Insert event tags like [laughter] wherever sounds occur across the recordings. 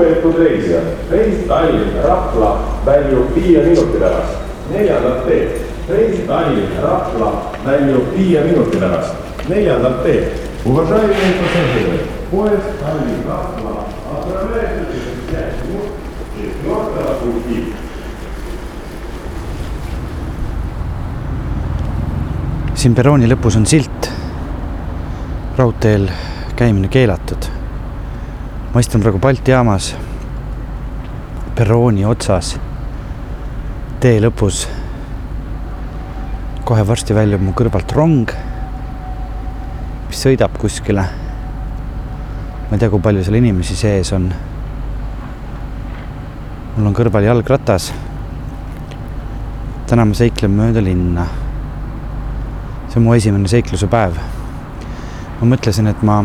lugupeetud reisijad, reis Tallinn-Rapla väljub viie minuti pärast. neljandat teed, reis Tallinn-Rapla väljub viie minuti pärast. neljandat teed. Уважаемые пассажиры, поезд Тallinn-Rapla отправляется через пять минут четвертого пути. siin perrooni lõpus on silt. raudteel käimine keelatud. ma istun praegu Balti jaamas. perrooni otsas. tee lõpus. kohe varsti väljub mu kõrvalt rong, mis sõidab kuskile. ma ei tea, kui palju seal inimesi sees on. mul on kõrval jalgratas. täna ma seiklen mööda linna see on mu esimene seikluse päev. ma mõtlesin, et ma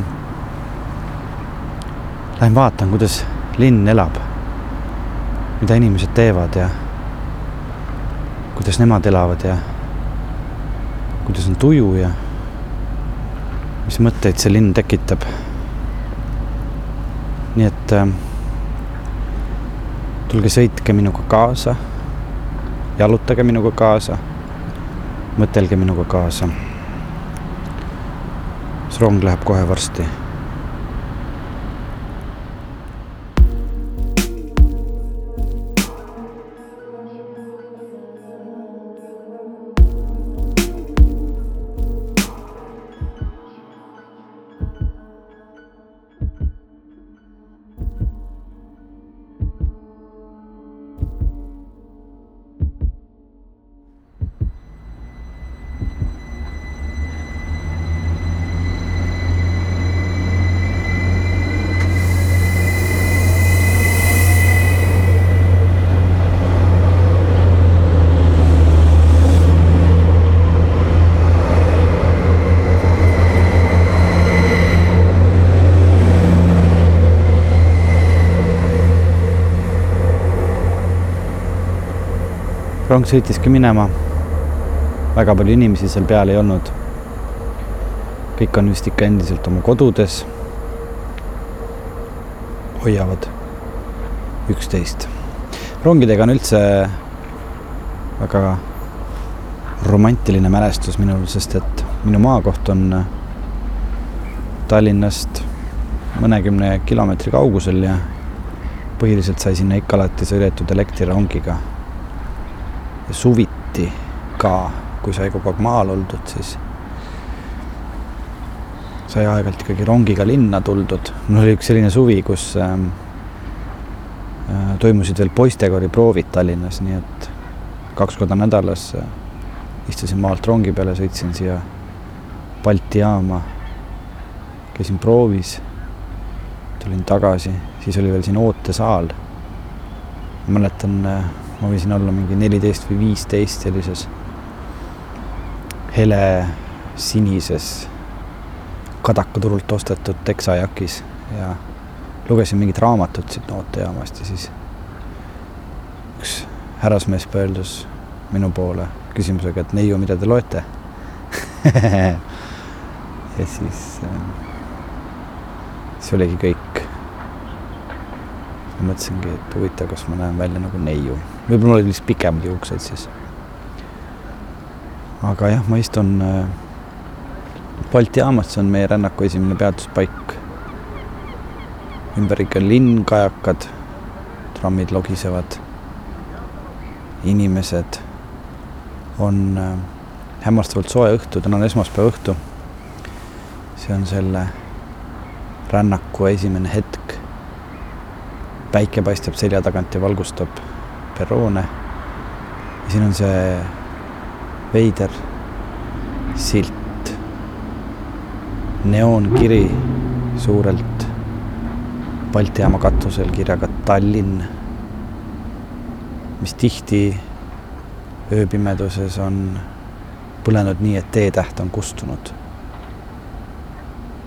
lähen vaatan, kuidas linn elab, mida inimesed teevad ja kuidas nemad elavad ja kuidas on tuju ja mis mõtteid see linn tekitab. nii et äh, tulge sõitke minuga kaasa, jalutage minuga kaasa mõtelge minuga kaasa. see rong läheb kohe varsti rong sõitiski minema. väga palju inimesi seal peal ei olnud. kõik on vist ikka endiselt oma kodudes. hoiavad üksteist. rongidega on üldse väga romantiline mälestus minul, sest et minu maakoht on Tallinnast mõnekümne kilomeetri kaugusel ja põhiliselt sai sinna ikka alati sõidetud elektrirongiga suviti ka, kui sai kogu aeg maal oldud, siis sai aeg-ajalt ikkagi rongiga linna tuldud. mul oli üks selline suvi, kus ähm, äh, toimusid veel poistekooriproovid Tallinnas, nii et kaks korda nädalas äh, istusin maalt rongi peale, sõitsin siia Balti jaama, käisin proovis, tulin tagasi, siis oli veel siin ootesaal. mäletan äh, ma võisin olla mingi neliteist või viisteist sellises hele sinises kadakaturult ostetud teksajakis ja lugesin mingit raamatut siit nootejaamast ja siis üks härrasmees pöördus minu poole küsimusega, et neiu, mida te loete [laughs] ja siis äh, see oligi kõik. mõtlesingi, et huvitav, kas ma näen välja nagu neiu võib-olla mul olid lihtsalt pikemad juuksed siis. aga jah, ma istun äh, Balti jaamas, see on meie rännaku esimene peatuspaik. ümberringi on linn, kajakad, trammid logisevad, inimesed, on äh, hämmastavalt soe õhtu, täna on esmaspäeva õhtu. see on selle rännaku esimene hetk. päike paistab selja tagant ja valgustab perroone. ja siin on see veider silt, neoonkiri suurelt Balti jaama katusel kirjaga Tallinn, mis tihti ööpimeduses on põlenud nii, et T-täht on kustunud.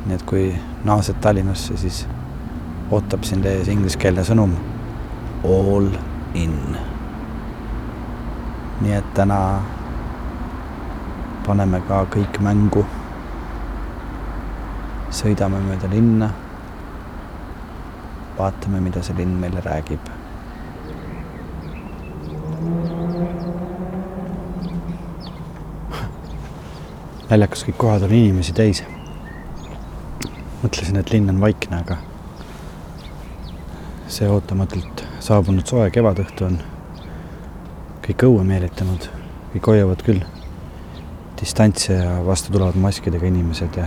nii et kui naased Tallinnasse, siis ootab sind ees ingliskeelne sõnum all in. nii et täna paneme ka kõik mängu. sõidame mööda linna. vaatame, mida see linn meile räägib. [laughs] naljakas, kõik kohad on inimesi täis. mõtlesin, et linn on vaikne, aga see ootamatult saabunud soe kevadõhtu on kõik õue meelitanud, kõik hoiavad küll distantsi ja vastu tulevad maskidega inimesed ja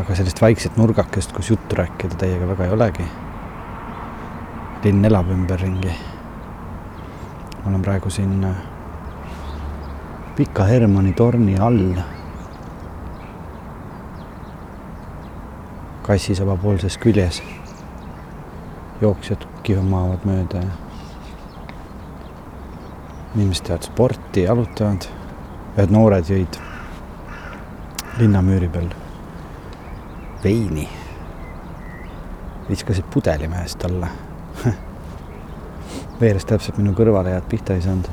aga sellist vaikset nurgakest, kus juttu rääkida teiega väga ei olegi. linn elab ümberringi. ma olen praegu siin äh, Pika Hermanni torni all. kassisaba poolses küljes. Jooksjad kihumavad mööda ja inimesed teevad sporti, jalutavad. ühed noored jõid linnamüüri peal veini. viskasid pudeli mehest alla [laughs] veeres täpselt minu kõrvale ja pihta ei saanud.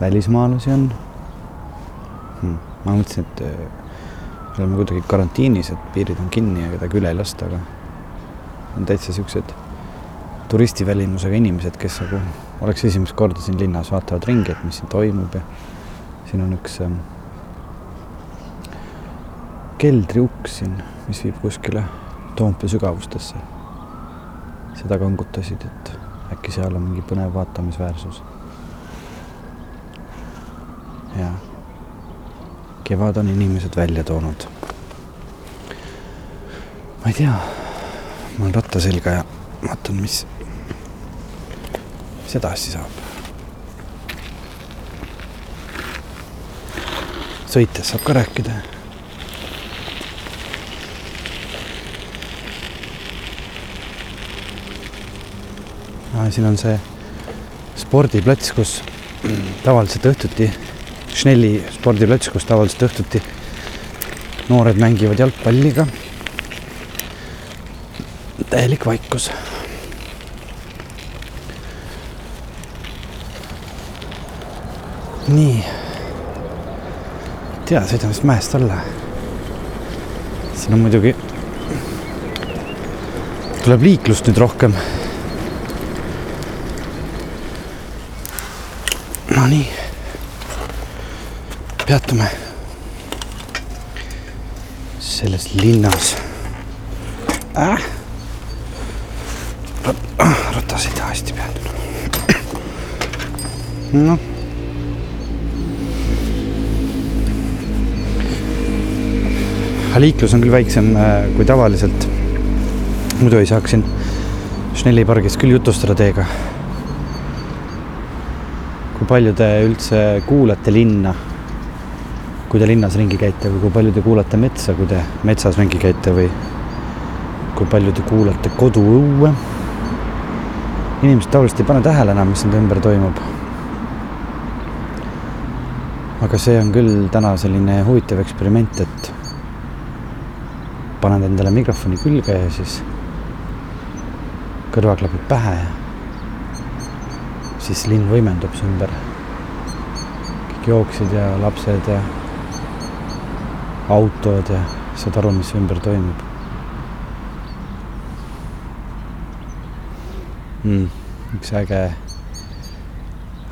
välismaalasi on hmm.. ma mõtlesin, et äh, oleme kuidagi karantiinis, et piirid on kinni ja kedagi üle ei lasta, aga on täitsa siuksed turistivälimusega inimesed, kes nagu oleks esimest korda siin linnas, vaatavad ringi, et mis siin toimub ja siin on üks ähm, keldriuks siin, mis viib kuskile Toompea sügavustesse. seda kangutasid, et äkki seal on mingi põnev vaatamisväärsus. ja kevad on inimesed välja toonud. ma ei tea, ma olen ratta selga ja vaatan, mis, mis edasi saab. sõites saab ka rääkida siin on see spordiplats, kus tavaliselt õhtuti, Schnelli spordiplats, kus tavaliselt õhtuti noored mängivad jalgpalliga. täielik vaikus. nii. tea, sõidame vist mäest alla. siin on muidugi, tuleb liiklust nüüd rohkem Nonii, peatume selles linnas äh?. ratas ei taha hästi peatuda. noh. liiklus on küll väiksem äh, kui tavaliselt. muidu ei saaks siin Schnelli pargis küll jutustada teiega kui palju te üldse kuulate linna, kui te linnas ringi käite või kui palju te kuulate metsa, kui te metsas ringi käite või kui palju te kuulate koduõue. inimesed tavaliselt ei pane tähele enam, mis nende ümber toimub. aga see on küll täna selline huvitav eksperiment, et paned endale mikrofoni külge ja siis kõrvaklapid pähe ja siis linn võimendub su ümber. kõik jooksid ja lapsed ja autod ja saad aru, mis ümber toimub mm,. üks äge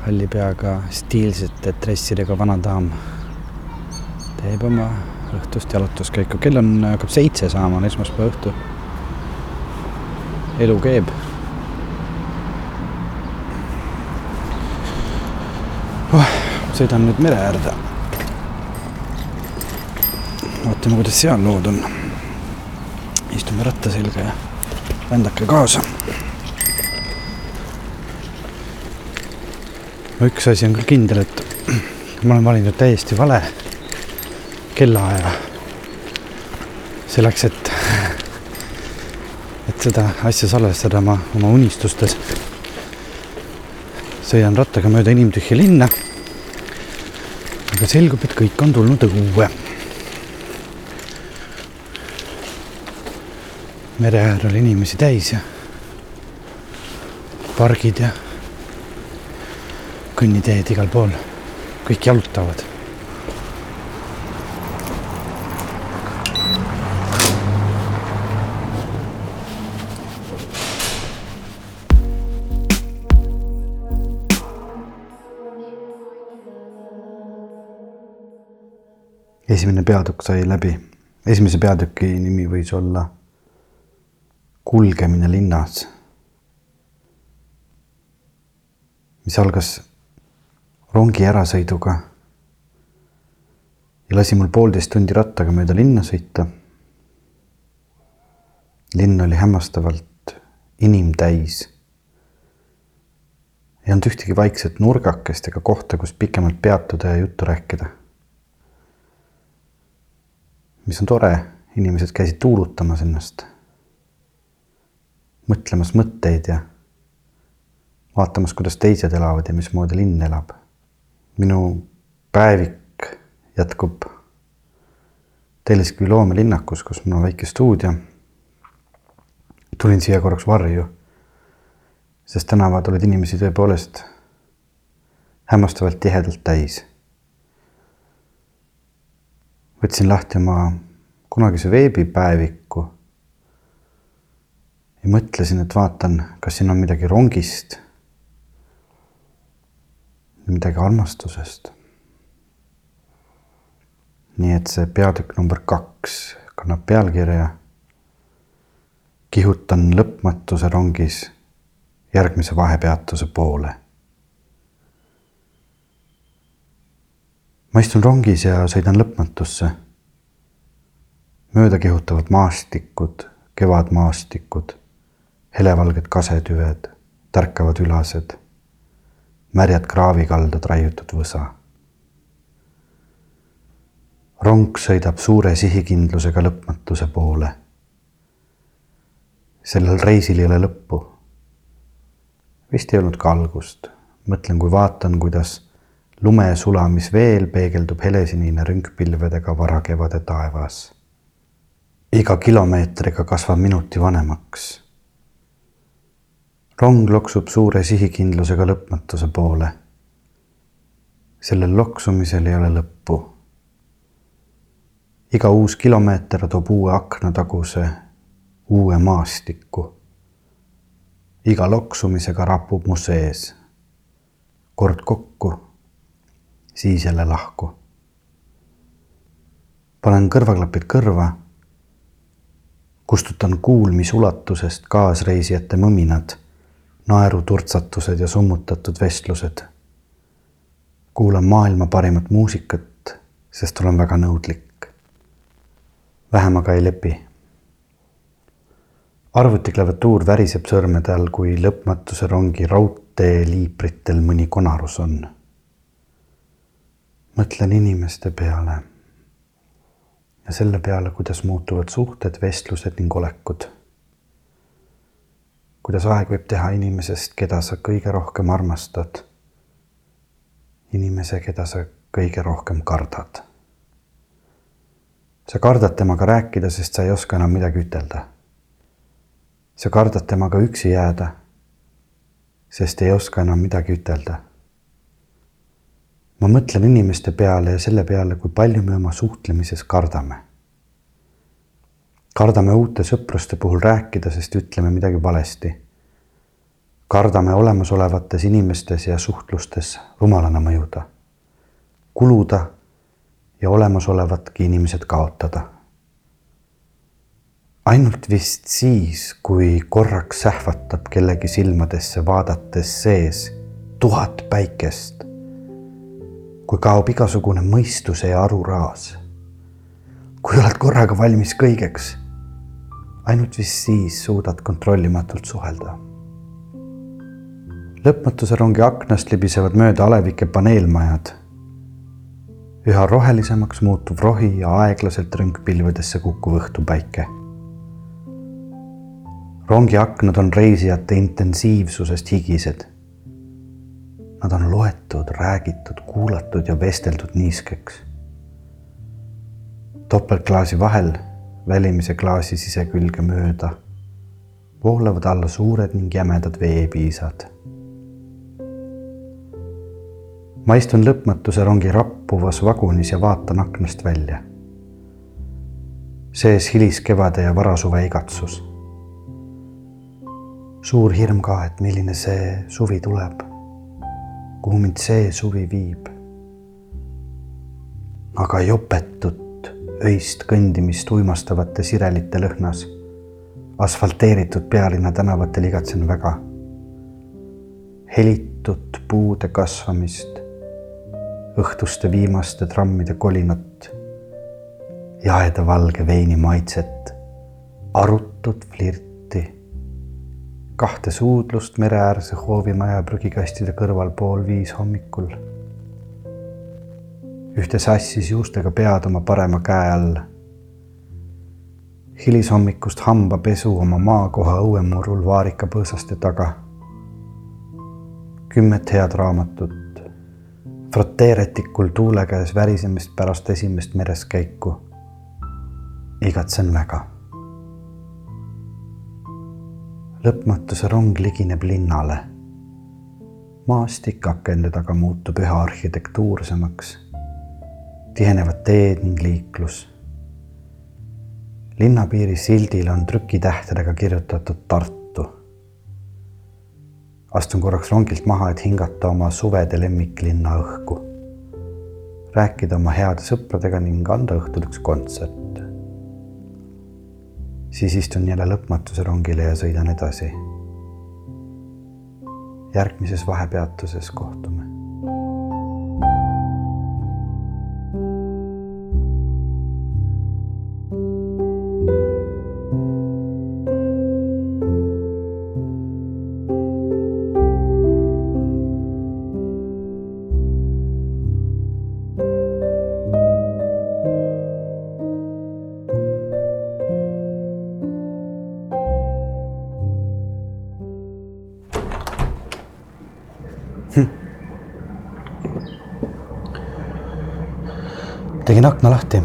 halli peaga stiilsete dressidega vana daam teeb oma õhtust jalutuskäiku, kell on, hakkab seitse saama, on esmaspäeva õhtu. elu keeb oh,. sõidan nüüd mere äärde. Vaatame, kuidas seal lood on. istume ratta selga ja rändake kaasa. no üks asi on küll kindel, et ma olen valinud täiesti vale kellaaja. selleks, et, et seda asja salvestada ma oma unistustes sõidan rattaga mööda inimtühja linna. aga selgub, et kõik on tulnud õue. mere äär oli inimesi täis ja pargid ja kõnniteed igal pool, kõik jalutavad. esimene peatükk sai läbi, esimese peatüki nimi võis olla Kulgemine linnas. mis algas rongi ärasõiduga ja lasi mul poolteist tundi rattaga mööda linna sõita. linn oli hämmastavalt inimtäis. ei olnud ühtegi vaikset nurgakest ega kohta, kus pikemalt peatuda ja juttu rääkida. mis on tore, inimesed käisid tuulutamas ennast, mõtlemas mõtteid ja vaatamas, kuidas teised elavad ja mismoodi linn elab. minu päevik jätkub Telliskivi loomelinnakus, kus mul on väike stuudio. tulin siia korraks varju, sest tänavad olid inimesi tõepoolest hämmastavalt tihedalt täis. võtsin lahti oma kunagise veebipäeviku ja mõtlesin, et vaatan, kas siin on midagi rongist, midagi armastusest nii et see peatükk number kaks kannab pealkirja Kihutan lõpmatuse rongis järgmise vahepeatuse poole. ma istun rongis ja sõidan lõpmatusse. mööda kihutavad maastikud, kevadmaastikud, helevalged kasetüved, tärkavad ülased, märjad kraavikaldad raiutud võsa rong sõidab suure sihikindlusega lõpmatuse poole. sellel reisil ei ole lõppu. vist ei olnud ka algust. mõtlen, kui vaatan, kuidas lume sulamisveel peegeldub helesinine rüngpilvedega varakevade taevas. iga kilomeetriga kasvab minuti vanemaks. Rong loksub suure sihikindlusega lõpmatuse poole. sellel loksumisel ei ole lõppu iga uus kilomeeter toob uue aknataguse, uue maastiku. iga loksumisega rapub mu sees. kord kokku, siis jälle lahku. panen kõrvaklapid kõrva. kustutan kuulmisulatusest kaasreisijate mõminad, naeruturtsatused ja summutatud vestlused. kuulan maailma parimat muusikat, sest olen väga nõudlik vähem aga ei lepi. arvutiklaviatuur väriseb sõrmede all, kui lõpmatuse rongi raudteeliipritel mõni konarus on. mõtlen inimeste peale ja selle peale, kuidas muutuvad suhted, vestlused ning olekud. Kuidas aeg võib teha inimesest, keda sa kõige rohkem armastad, inimese, keda sa kõige rohkem kardad sa kardad temaga rääkida, sest sa ei oska enam midagi ütelda. sa kardad temaga üksi jääda, sest ei oska enam midagi ütelda. ma mõtlen inimeste peale ja selle peale, kui palju me oma suhtlemises kardame. Kardame uute sõpruste puhul rääkida, sest ütleme midagi valesti. kardame olemasolevates inimestes ja suhtlustes rumalana mõjuda, kuluda ja olemasolevatki inimesed kaotada. ainult vist siis, kui korraks sähvatab kellegi silmadesse vaadates sees tuhat päikest, kui kaob igasugune mõistuse ja aruraas, kui oled korraga valmis kõigeks, ainult vist siis suudad kontrollimatult suhelda lõpmatuse rongi aknast libisevad mööda alevike paneelmajad üha rohelisemaks muutuv rohi ja aeglaselt rõngpilvedesse kukkuv õhtupäike. rongi aknad on reisijate intensiivsusest higised. Nad on loetud, räägitud, kuulatud ja vesteldud niiskeks. Topeltklaasi vahel, välimise klaasi sisekülge mööda voolavad alla suured ning jämedad veepiisad ma istun lõpmatuse rongi rappuvas vagunis ja vaatan aknast välja. sees hiliskevade ja varasuve igatsus. suur hirm ka, et milline see suvi tuleb, kuhu mind see suvi viib. aga jopetut öist kõndimist uimastavate sirelite lõhnas. asfalteeritud pealinna tänavatel igatsen väga. helitut puude kasvamist, õhtuste viimaste trammide kolinat, jaeda valge veini maitset, arutut flirti, kahte suudlust mereäärse hoovimaja prügikastide kõrval pool viis hommikul ühte sassis juustega pead oma parema käe all. hilishommikust hambapesu oma maakoha õuemurul vaarikapõõsaste taga. kümmet head raamatut, froteeretikul tuule käes värisemist pärast esimest mereskäiku. igatsen väga. lõpmatuse rong ligineb linnale maastik akende taga muutub üha arhitektuursemaks tihenevad teed ning liiklus. linnapiiri sildil on trükitähtedega kirjutatud Tartu. astun korraks rongilt maha, et hingata oma suvede lemmiklinna õhku. rääkida oma heade sõpradega ning anda õhtul üks kontsert. siis istun jälle lõpmatuse rongile ja sõidan edasi. järgmises vahepeatuses kohtume. Tegin akna lahti.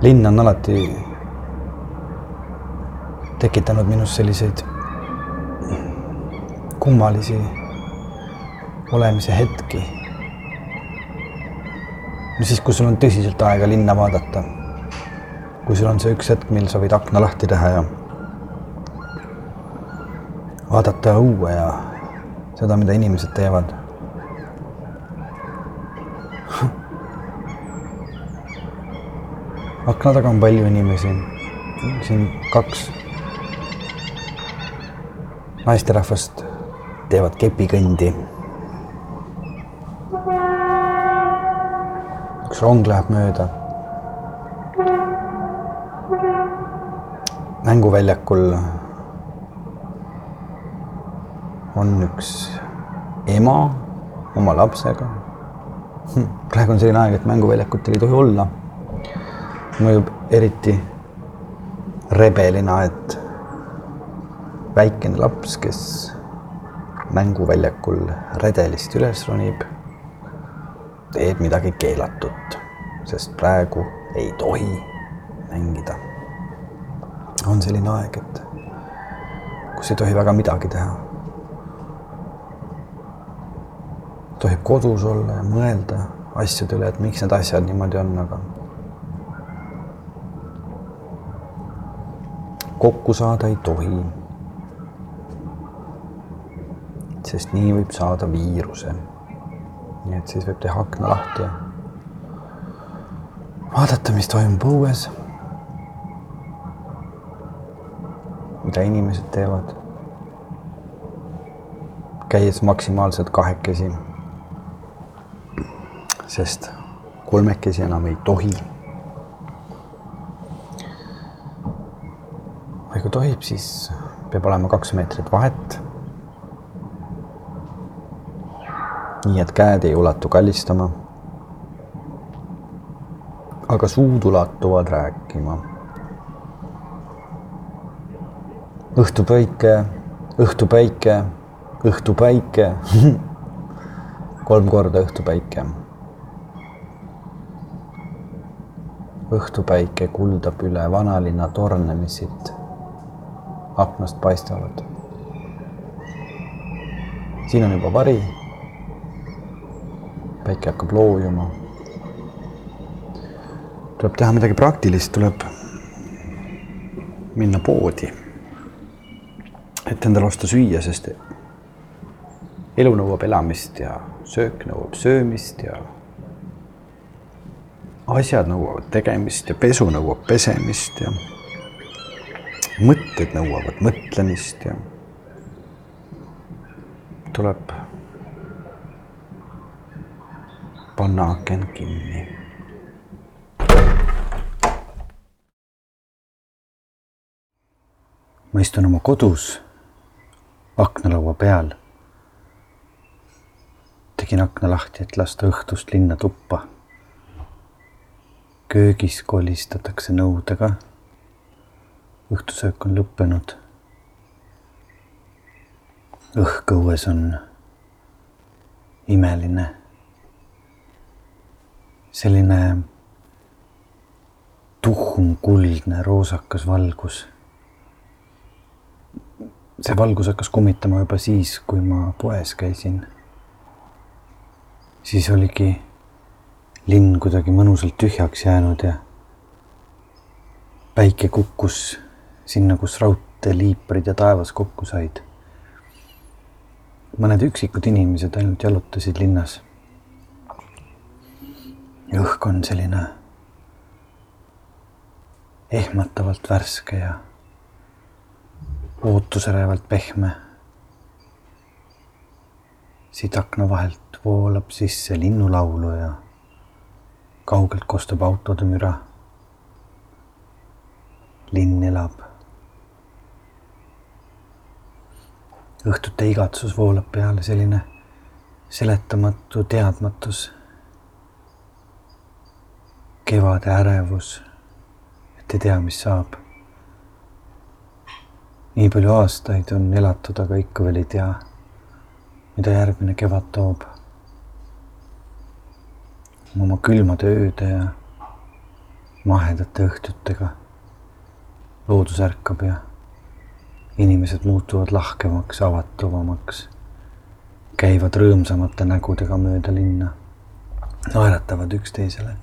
linn on alati tekitanud minus selliseid kummalisi olemise hetki. no siis, kui sul on tõsiselt aega linna vaadata. kui sul on see üks hetk, mil sa võid akna lahti teha ja vaadata õue ja seda, mida inimesed teevad akna taga on palju inimesi. siin kaks naisterahvast teevad kepikõndi. üks rong läheb mööda. mänguväljakul on üks ema oma lapsega. Hm, praegu on selline aeg, et mänguväljakutel ei tohi olla mõjub eriti rebelina, et väikene laps, kes mänguväljakul redelist üles ronib, teeb midagi keelatut, sest praegu ei tohi mängida. on selline aeg, et kus ei tohi väga midagi teha. tohib kodus olla ja mõelda asjade üle, et miks need asjad niimoodi on, aga kokku saada ei tohi. sest nii võib saada viiruse. nii et siis võib teha akna lahti ja vaadata, mis toimub õues. mida inimesed teevad. käies maksimaalselt kahekesi. sest kolmekesi enam ei tohi või kui tohib, siis peab olema kaks meetrit vahet. nii et käed ei ulatu kallistama. aga suud ulatuvad rääkima. õhtupäike, õhtupäike, õhtupäike [laughs] kolm korda õhtupäike. õhtupäike kuldab üle vanalinna torne, mis siit aknast paistavad. siin on juba vari. päike hakkab loojuma. tuleb teha midagi praktilist, tuleb minna poodi, et endale osta süüa, sest elu nõuab elamist ja söök nõuab söömist ja asjad nõuavad tegemist ja pesu nõuab pesemist ja mõtted nõuavad mõtlemist ja tuleb panna aken kinni. ma istun oma kodus aknalaua peal. tegin akna lahti, et lasta õhtust linna tuppa. köögis kolistatakse nõudega. Õhtusöök on lõppenud. õhk õues on imeline selline tuhm kuldne roosakas valgus. see valgus hakkas kummitama juba siis, kui ma poes käisin. siis oligi linn kuidagi mõnusalt tühjaks jäänud ja päike kukkus sinna, kus raudteeliiprid ja taevas kokku said. mõned üksikud inimesed ainult jalutasid linnas õhk on selline ehmatavalt värske ja ootusärevalt pehme. siit akna vahelt voolab sisse linnulaulu ja kaugelt kostab autode müra. linn elab. Õhtute igatsus voolab peale selline seletamatu teadmatus kevade ärevus, et ei tea, mis saab. nii palju aastaid on elatud, aga ikka veel ei tea, mida järgmine kevad toob. oma külmade ööde ja mahedate õhtutega loodus ärkab ja inimesed muutuvad lahkemaks, avatuvamaks, käivad rõõmsamate nägudega mööda linna, naeratavad üksteisele.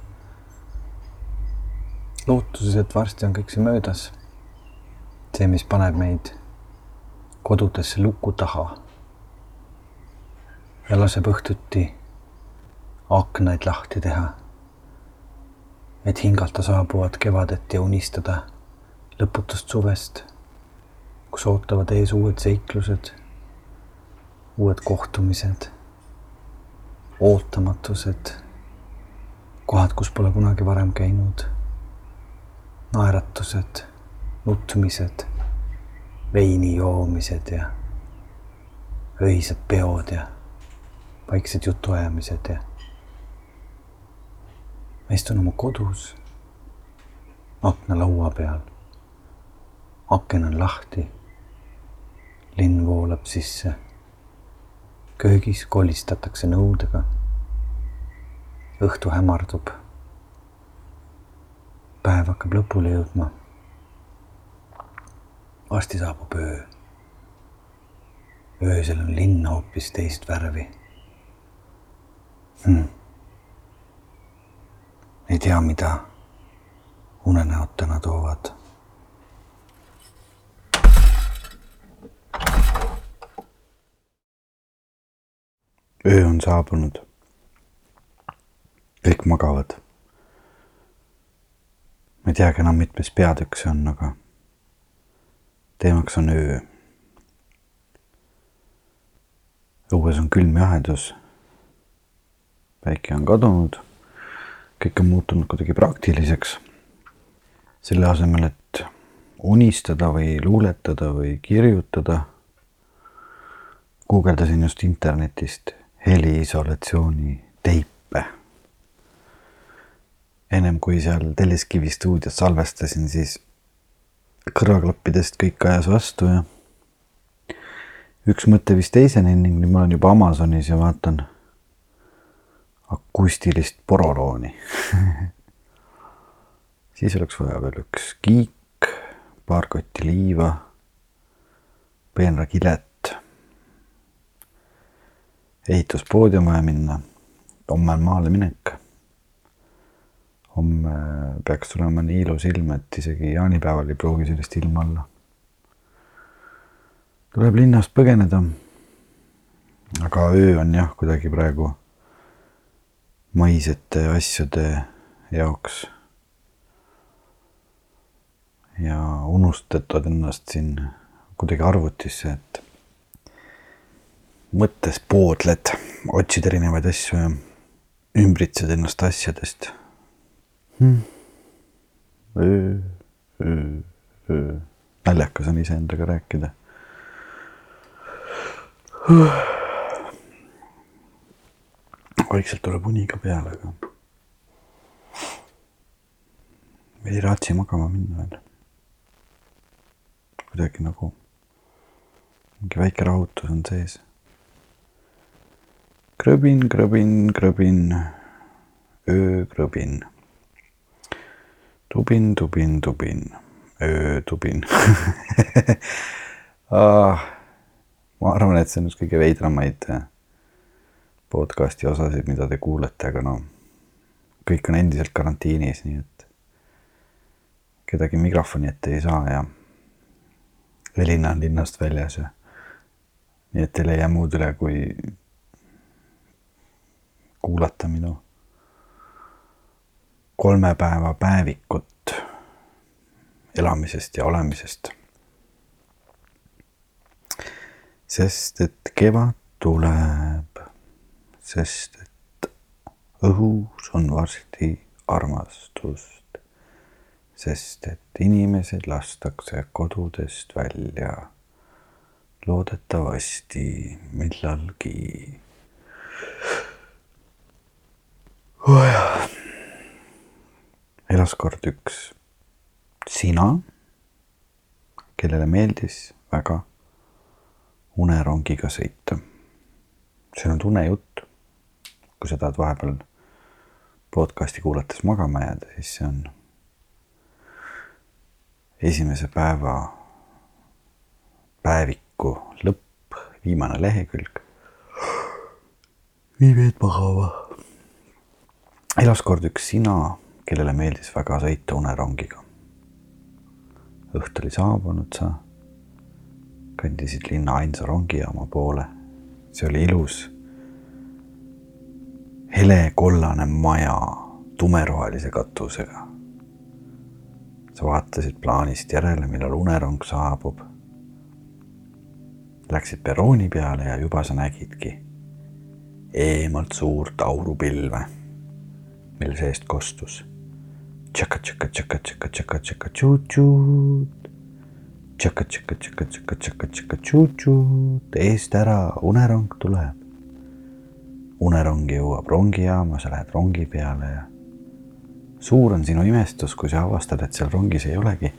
Lootuses, et varsti on kõik see möödas. see, mis paneb meid kodudesse luku taha. Ja laseb õhtuti aknaid lahti teha, et hingata saabuvat kevadet ja unistada lõputust suvest, kus ootavad ees uued seiklused, uued kohtumised, ootamatused, kohad, kus pole kunagi varem käinud naeratused, nutmised, veini joomised ja öised peod ja vaiksed jutuajamised ja ma istun oma kodus aknalaua peal. aken on lahti. Linn voolab sisse. köögis kolistatakse nõudega. õhtu hämardub päev hakkab lõpule jõudma. varsti saabub öö. öösel on linn hoopis teist värvi hmm.. ei tea, mida unenäod täna toovad. Öö on saabunud. kõik magavad ma ei teagi enam, mitmes peatükk see on, aga teemaks on öö. õues on külm jahedus. päike on kadunud, kõik on muutunud kuidagi praktiliseks. selle asemel, et unistada või luuletada või kirjutada, guugeldasin just internetist heliisolatsiooni teipe ennem kui seal Telliskivi stuudios salvestasin, siis kõrvaklappidest kõik ajas vastu ja üks mõte viis teiseni ning nüüd ma olen juba Amazonis ja vaatan akustilist porolooni [laughs] siis oleks vaja veel üks kiik, paar kotti liiva, peenrakilet. Ehituspoodi on vaja minna, homme on maale minek homme peaks tulema nii ilus ilm, et isegi jaanipäeval ei pruugi sellist ilma olla. tuleb linnast põgeneda. aga öö on jah, kuidagi praegu maisete asjade jaoks. ja unustad ennast siin kuidagi arvutisse, et mõttes poodled, otsid erinevaid asju ja ümbritsed ennast asjadest hmm.. naljakas on iseendaga rääkida vaikselt tuleb uni ka peale, aga ei raatsi magama minna veel. kuidagi nagu mingi väike rahutus on sees. Krõbin, krõbin, krõbin, öökrõbin. tubin, tubin, tubin, öötubin [laughs] ah ma arvan, et see on üks kõige veidramaid äh, podcast'i osasid, mida te kuulete, aga no kõik on endiselt karantiinis, nii et kedagi mikrofoni ette ei saa ja Elina on linnast väljas ja nii et teil ei jää muud üle, kui kuulata minu kolme päeva päevikut elamisest ja olemisest sest et kevad tuleb, sest et õhus on varsti armastust, sest et inimesed lastakse kodudest välja loodetavasti millalgi. Elas kord üks sina, kellele meeldis väga unerongiga sõita. see on unejutt. kui sa tahad vahepeal podcast'i kuulates magama jääda, siis see on esimese päeva päeviku lõpp, viimane lehekülg. vii meid magama. Elas kord üks sina, kellele meeldis väga sõita unerongiga. õht oli saabunud, sa kõndisid linna ainsa rongijaama poole. see oli ilus. helekollane maja tumerohelise katusega. sa vaatasid plaanist järele, millal unerong saabub. Läksid perrooni peale ja juba sa nägidki eemalt suurt aurupilve, mille seest kostus tšaka, tšaka, tšaka, tšaka, tšaka, tšaka, tšut-tšut tšaka, tšaka, tšaka, tšaka, tšaka, tšaka, tšut-tšut, eest ära, unerong tuleb. unerong jõuab rongijaama, sa lähed rongi peale ja suur on sinu imestus, kui sa avastad, et seal rongis ei olegi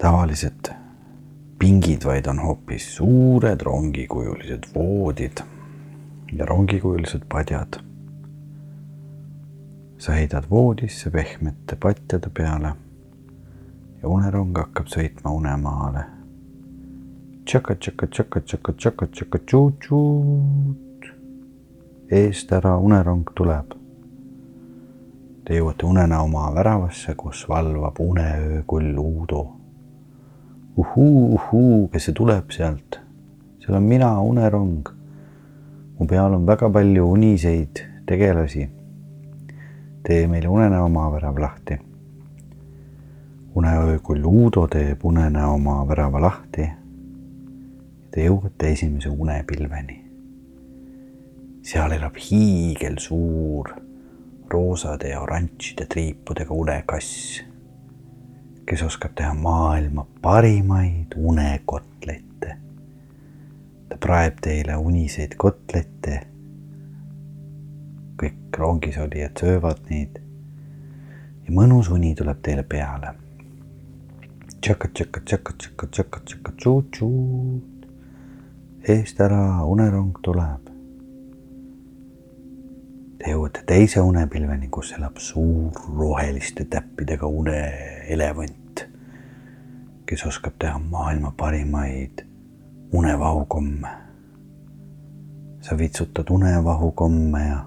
tavalised pingid, vaid on hoopis suured rongikujulised voodid ja rongikujulised padjad. Sa heidad voodisse pehmete patjade peale ja unerong hakkab sõitma unemaale. eest ära unerong tuleb. Te jõuate unenäomaa väravasse, kus valvab uneöökull Uudo. uhuu, uhuu, kes see tuleb sealt? seal on mina, unerong. mu peal on väga palju uniseid tegelasi. Tee meile unenäomaa värav lahti uneöökull Uudo teeb unenäomaa värava lahti. Te jõuate esimese unepilveni. seal elab hiigelsuur roosade ja oranžide triipudega unekass, kes oskab teha maailma parimaid unekotlette. ta praeb teile uniseid kotlette. Kõik rongis olijad söövad neid ja mõnus uni tuleb teile peale tšaka, tšaka, tšaka, tšaka, tšaka, tšaka, tšut-tšut. eest ära, unerong tuleb. Te jõuate teise unepilveni, kus elab suur roheliste täppidega uneelevant, kes oskab teha maailma parimaid unevahukomme. sa vitsutad unevahukomme ja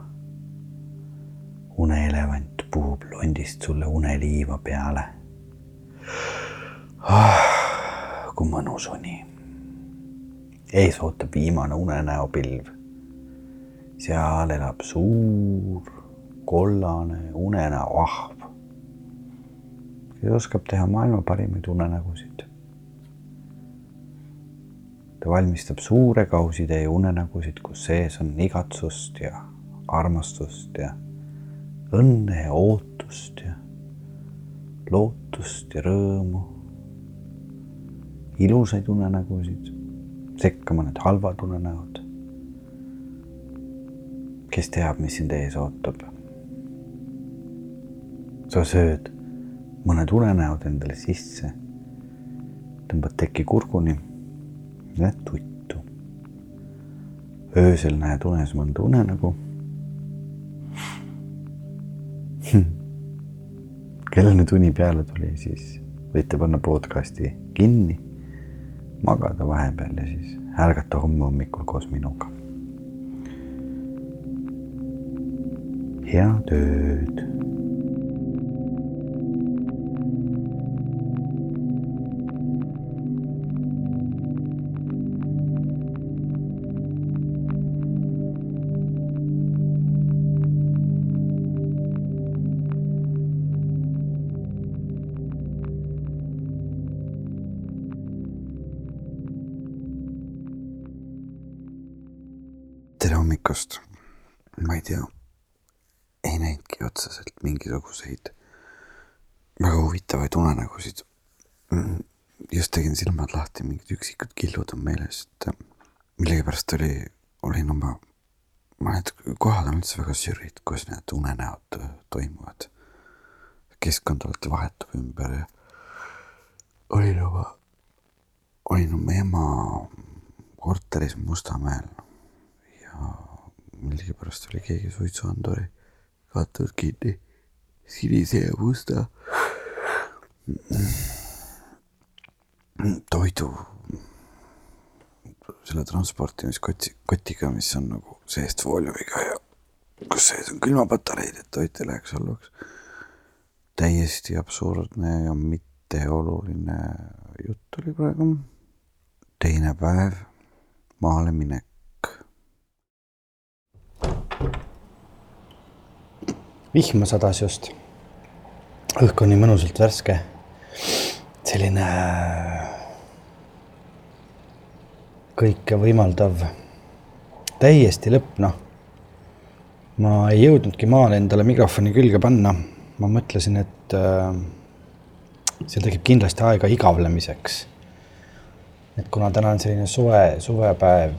uneelevant puhub londist sulle uneliiva peale ah, kui mõnus uni. ees ootab viimane unenäopilv. seal elab suur kollane unenäoahv, kes oskab teha maailma parimaid unenägusid. ta valmistab suure kausitäie unenägusid, kus sees on igatsust ja armastust ja õnne ja ootust ja lootust ja rõõmu. ilusaid unenägusid, sekka mõned halvad unenäod. kes teab, mis sind ees ootab? sa sööd mõned unenäod endale sisse, tõmbad teki kurguni, lähed tuttu. öösel näed unes mõnda unenägu kellel nüüd uni peale tuli, siis võite panna podcast'i kinni, magada vahepeal ja siis ärgata homme hommikul koos minuga. head ööd hommikust. ma ei tea, ei näinudki otseselt mingisuguseid väga huvitavaid unenägusid. just tegin silmad lahti, mingid üksikud killud on meeles, et millegipärast oli, olin oma, ma need kohad on üldse väga sürrid, kus need unenäod toimuvad. keskkond alati vahetub ümber ja olin oma, olin oma ema korteris Mustamäel millegipärast oli keegi suitsuanduri katnud kinni sinise ja musta toidu selle transportimiskoti, kotiga, mis on nagu seest fooliumiga ja kus sees on külmapatareid, et toit ei läheks halvaks. täiesti absurdne ja mitteoluline jutt oli praegu. teine päev, maale minek. Vihma sadas just. õhk on nii mõnusalt värske. selline kõike võimaldav, täiesti lõpp, noh. ma ei jõudnudki maale endale mikrofoni külge panna. ma mõtlesin, et äh, seal tekib kindlasti aega igavlemiseks. et kuna täna on selline suve, suvepäev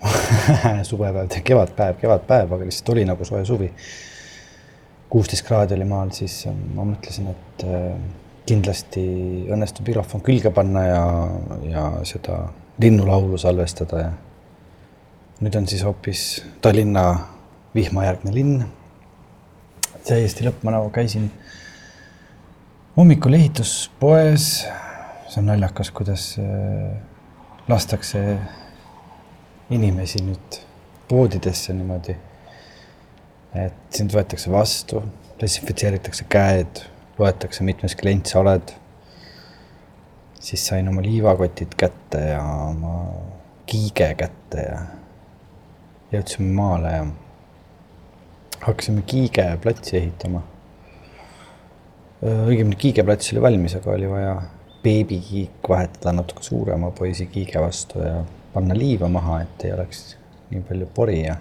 [laughs] suvepäev, kevadpäev, kevadpäev, aga lihtsalt oli nagu soe suvi kuusteist kraadi oli maal, siis ma mõtlesin, et äh, kindlasti õnnestub mikrofon külge panna ja, ja seda linnulaulu salvestada ja nüüd on siis hoopis Tallinna vihmajärgne linn. täiesti lõpp, ma nagu käisin hommikul ehituspoes, see on naljakas, kuidas äh, lastakse inimesi nüüd poodidesse niimoodi et sind võetakse vastu, desinfitseeritakse käed, loetakse, mitmes klient sa oled. siis sain oma liivakotid kätte ja oma kiige kätte ja jõudsime maale ja hakkasime Kiige platsi ehitama. õigemini Kiige plats oli valmis, aga oli vaja beebikiik vahetada natuke suurema poisi Kiige vastu ja panna liiva maha, et ei oleks nii palju pori ja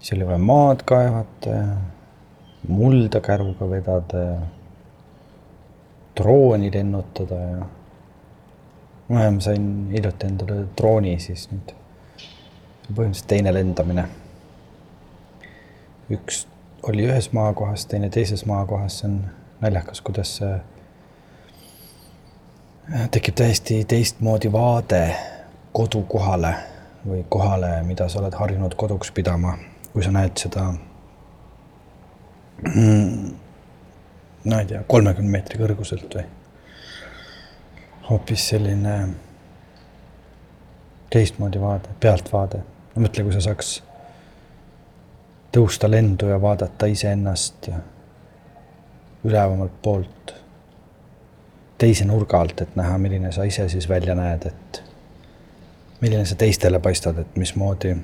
siis oli vaja maad kaevata ja mulda käruga vedada ja drooni lennutada ja. ma sain hiljuti endale drooni, siis nüüd põhimõtteliselt teine lendamine. üks oli ühes maakohas, teine teises maakohas, see on naljakas, kuidas tekib täiesti teistmoodi vaade kodukohale või kohale, mida sa oled harjunud koduks pidama kui sa näed seda mm, no ei tea, kolmekümne meetri kõrguselt või hoopis selline teistmoodi vaade, pealtvaade. no mõtle, kui sa saaks tõusta lendu ja vaadata iseennast ülevamalt poolt teise nurga alt, et näha, milline sa ise siis välja näed, et milline sa teistele paistad, et mismoodi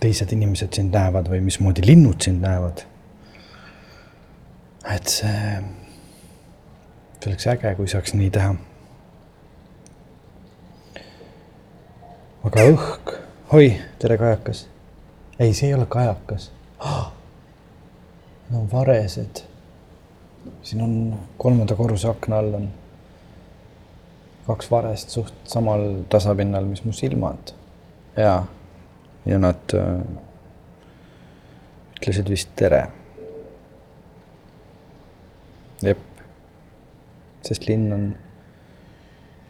teised inimesed sind näevad või mismoodi linnud sind näevad. et see, see oleks äge, kui saaks nii teha. aga õhk, oi, tere, kajakas. ei, see ei ole kajakas oh,. Need on varesed. siin on kolmanda korruse akna all on kaks varest suht samal tasapinnal, mis mu silmad. jaa ja nad äh, ütlesid vist tere. jep, sest linn on,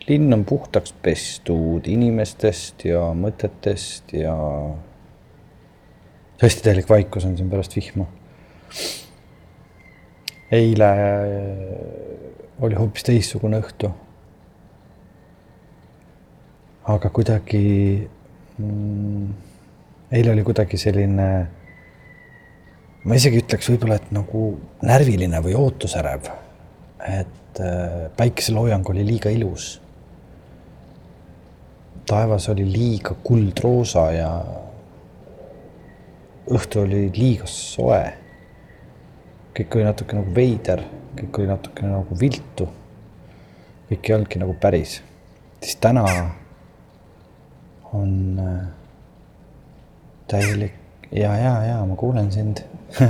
linn on puhtaks pestud inimestest ja mõtetest ja hästi täielik vaikus on siin pärast vihma. eile äh, oli hoopis teistsugune õhtu. aga kuidagi mm, eile oli kuidagi selline, ma isegi ütleks võib-olla, et nagu närviline või ootusärev. et äh, päikeseloojang oli liiga ilus. taevas oli liiga kuldroosa ja õhtu oli liiga soe. kõik oli natuke nagu veider, kõik oli natukene nagu viltu. kõik ei olnudki nagu päris. siis täna on äh, täielik ja, ja, ja ma kuulen sind [laughs]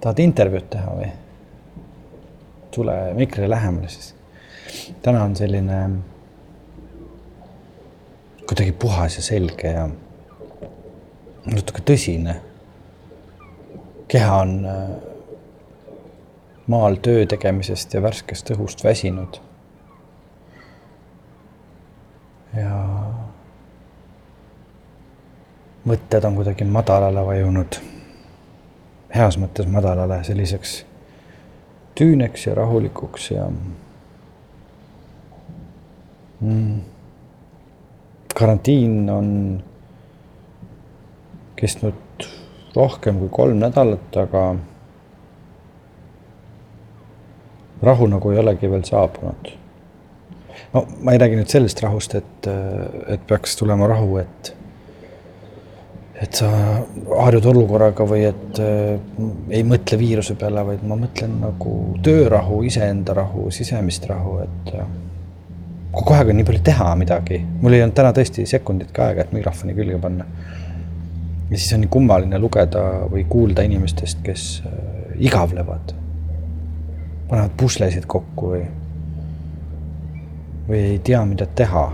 tahad intervjuud teha või? tule mikrile lähemale siis. täna on selline kuidagi puhas ja selge ja natuke tõsine. keha on äh, maal töö tegemisest ja värskest õhust väsinud. ja mõtted on kuidagi madalale vajunud, heas mõttes madalale, selliseks tüüneks ja rahulikuks ja mm, karantiin on kestnud rohkem kui kolm nädalat, aga rahu nagu ei olegi veel saabunud. no ma ei räägi nüüd sellest rahust, et, et peaks tulema rahu, et et sa harjud olukorraga või et äh, ei mõtle viiruse peale, vaid ma mõtlen nagu töörahu, iseenda rahu, sisemist rahu, et äh, kogu aeg on nii palju teha midagi, mul ei olnud täna tõesti sekunditki aega, et mikrofoni külge panna. ja siis on nii kummaline lugeda või kuulda inimestest, kes äh, igavlevad, panevad puslesid kokku või, või ei tea, mida teha.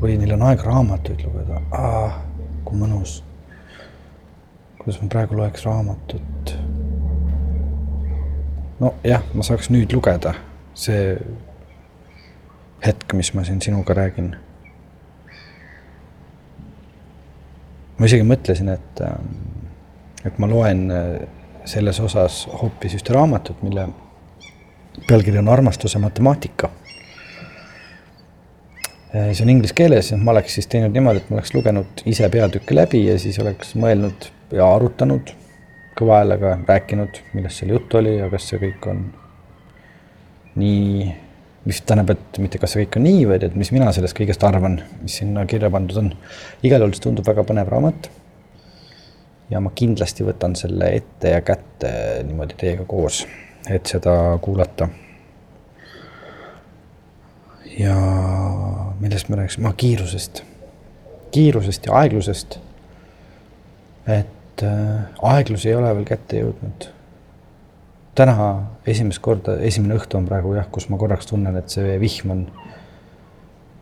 või neil on aeg raamatuid lugeda kui mõnus. kuidas ma praegu loeks raamatut? nojah, ma saaks nüüd lugeda, see hetk, mis ma siin sinuga räägin. ma isegi mõtlesin, et, et ma loen selles osas hoopis ühte raamatut, mille pealkiri on Armastuse matemaatika see on inglise keeles ma oleks siis teinud niimoodi, et ma oleks lugenud ise peatükke läbi ja siis oleks mõelnud ja arutanud kõva häälega, rääkinud, millest seal juttu oli ja kas see kõik on nii, mis tähendab, et mitte kas see kõik on nii, vaid et mis mina sellest kõigest arvan, mis sinna kirja pandud on. igal juhul see tundub väga põnev raamat. ja ma kindlasti võtan selle ette ja kätte niimoodi teiega koos, et seda kuulata ja millest me rääkisime, ah kiirusest, kiirusest ja aeglusest. et äh, aeglus ei ole veel kätte jõudnud. täna esimest korda, esimene õhtu on praegu jah, kus ma korraks tunnen, et see vihm on,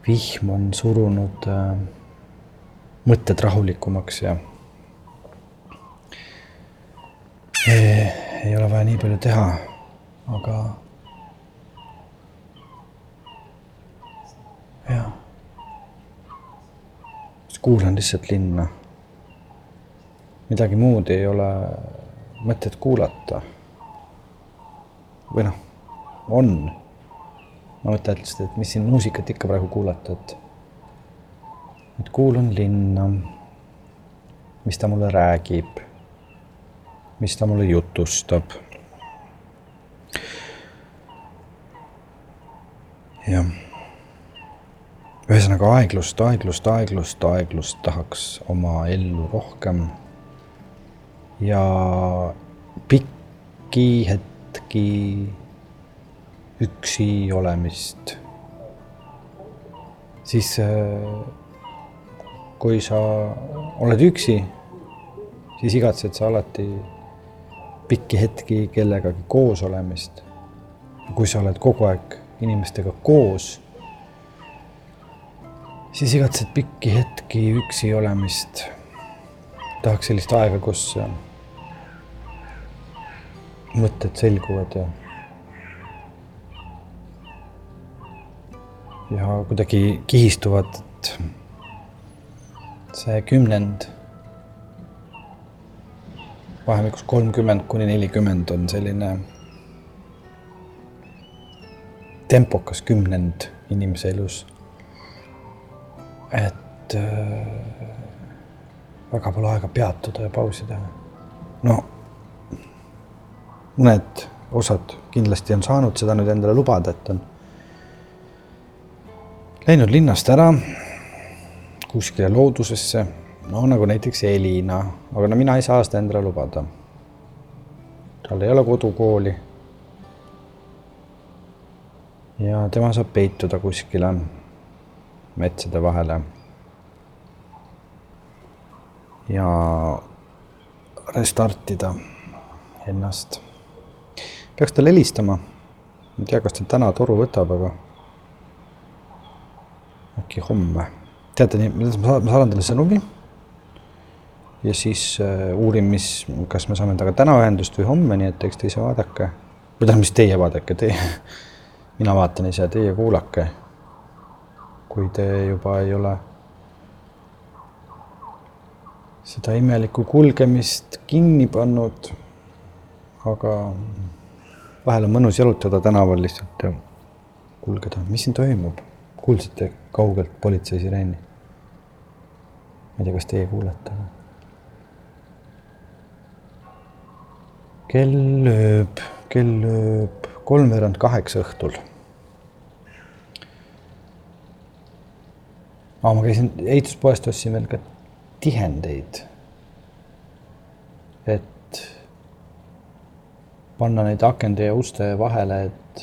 vihm on surunud äh, mõtted rahulikumaks ja ei, ei ole vaja nii palju teha, aga jah. kuulan lihtsalt linna. midagi muud ei ole mõtet kuulata. või noh, on. ma mõtlen lihtsalt, et mis siin muusikat ikka praegu kuulata, et, et kuulan linna, mis ta mulle räägib, mis ta mulle jutustab. jah ühesõnaga aeglust, aeglust, aeglust, aeglust tahaks oma ellu rohkem. ja pikki hetki üksi olemist. siis äh, kui sa oled üksi, siis igatsed sa alati pikki hetki kellegagi koos olemist. kui sa oled kogu aeg inimestega koos siis igatsed pikki hetki üksi olemist. tahaks sellist aega, kus äh, mõtted selguvad ja ja kuidagi kihistuvad, et see kümnend vahemikus kolmkümmend kuni nelikümmend on selline tempokas kümnend inimese elus et äh, väga pole aega peatuda ja pausi teha. no mõned osad kindlasti on saanud seda nüüd endale lubada, et on läinud linnast ära kuskile loodusesse, no nagu näiteks Elina, aga no mina ei saa seda endale lubada. tal ei ole kodukooli. ja tema saab peituda kuskile metsade vahele. ja restartida ennast. peaks talle helistama. ma ei tea, kas ta täna toru võtab, aga äkki homme. teate nii, ma saadan talle sõnumi. ja siis äh, uurin, mis, kas me saame temaga täna ühendust või homme, nii et eks te ise vaadake. või tähendab, mis teie vaadake, teie, [laughs] mina vaatan ise, teie kuulake kui te juba ei ole seda imelikku kulgemist kinni pannud. aga vahel on mõnus jalutada tänaval lihtsalt ja kulgeda, mis siin toimub? kuulsite kaugelt politsei sireeni? ma ei tea, kas teie kuulete? kell lööb, kell lööb kolmveerand kaheksa õhtul aa, ma käisin ehituspoest, ostsin veel ka tihendeid. et panna neid akende ja uste vahele, et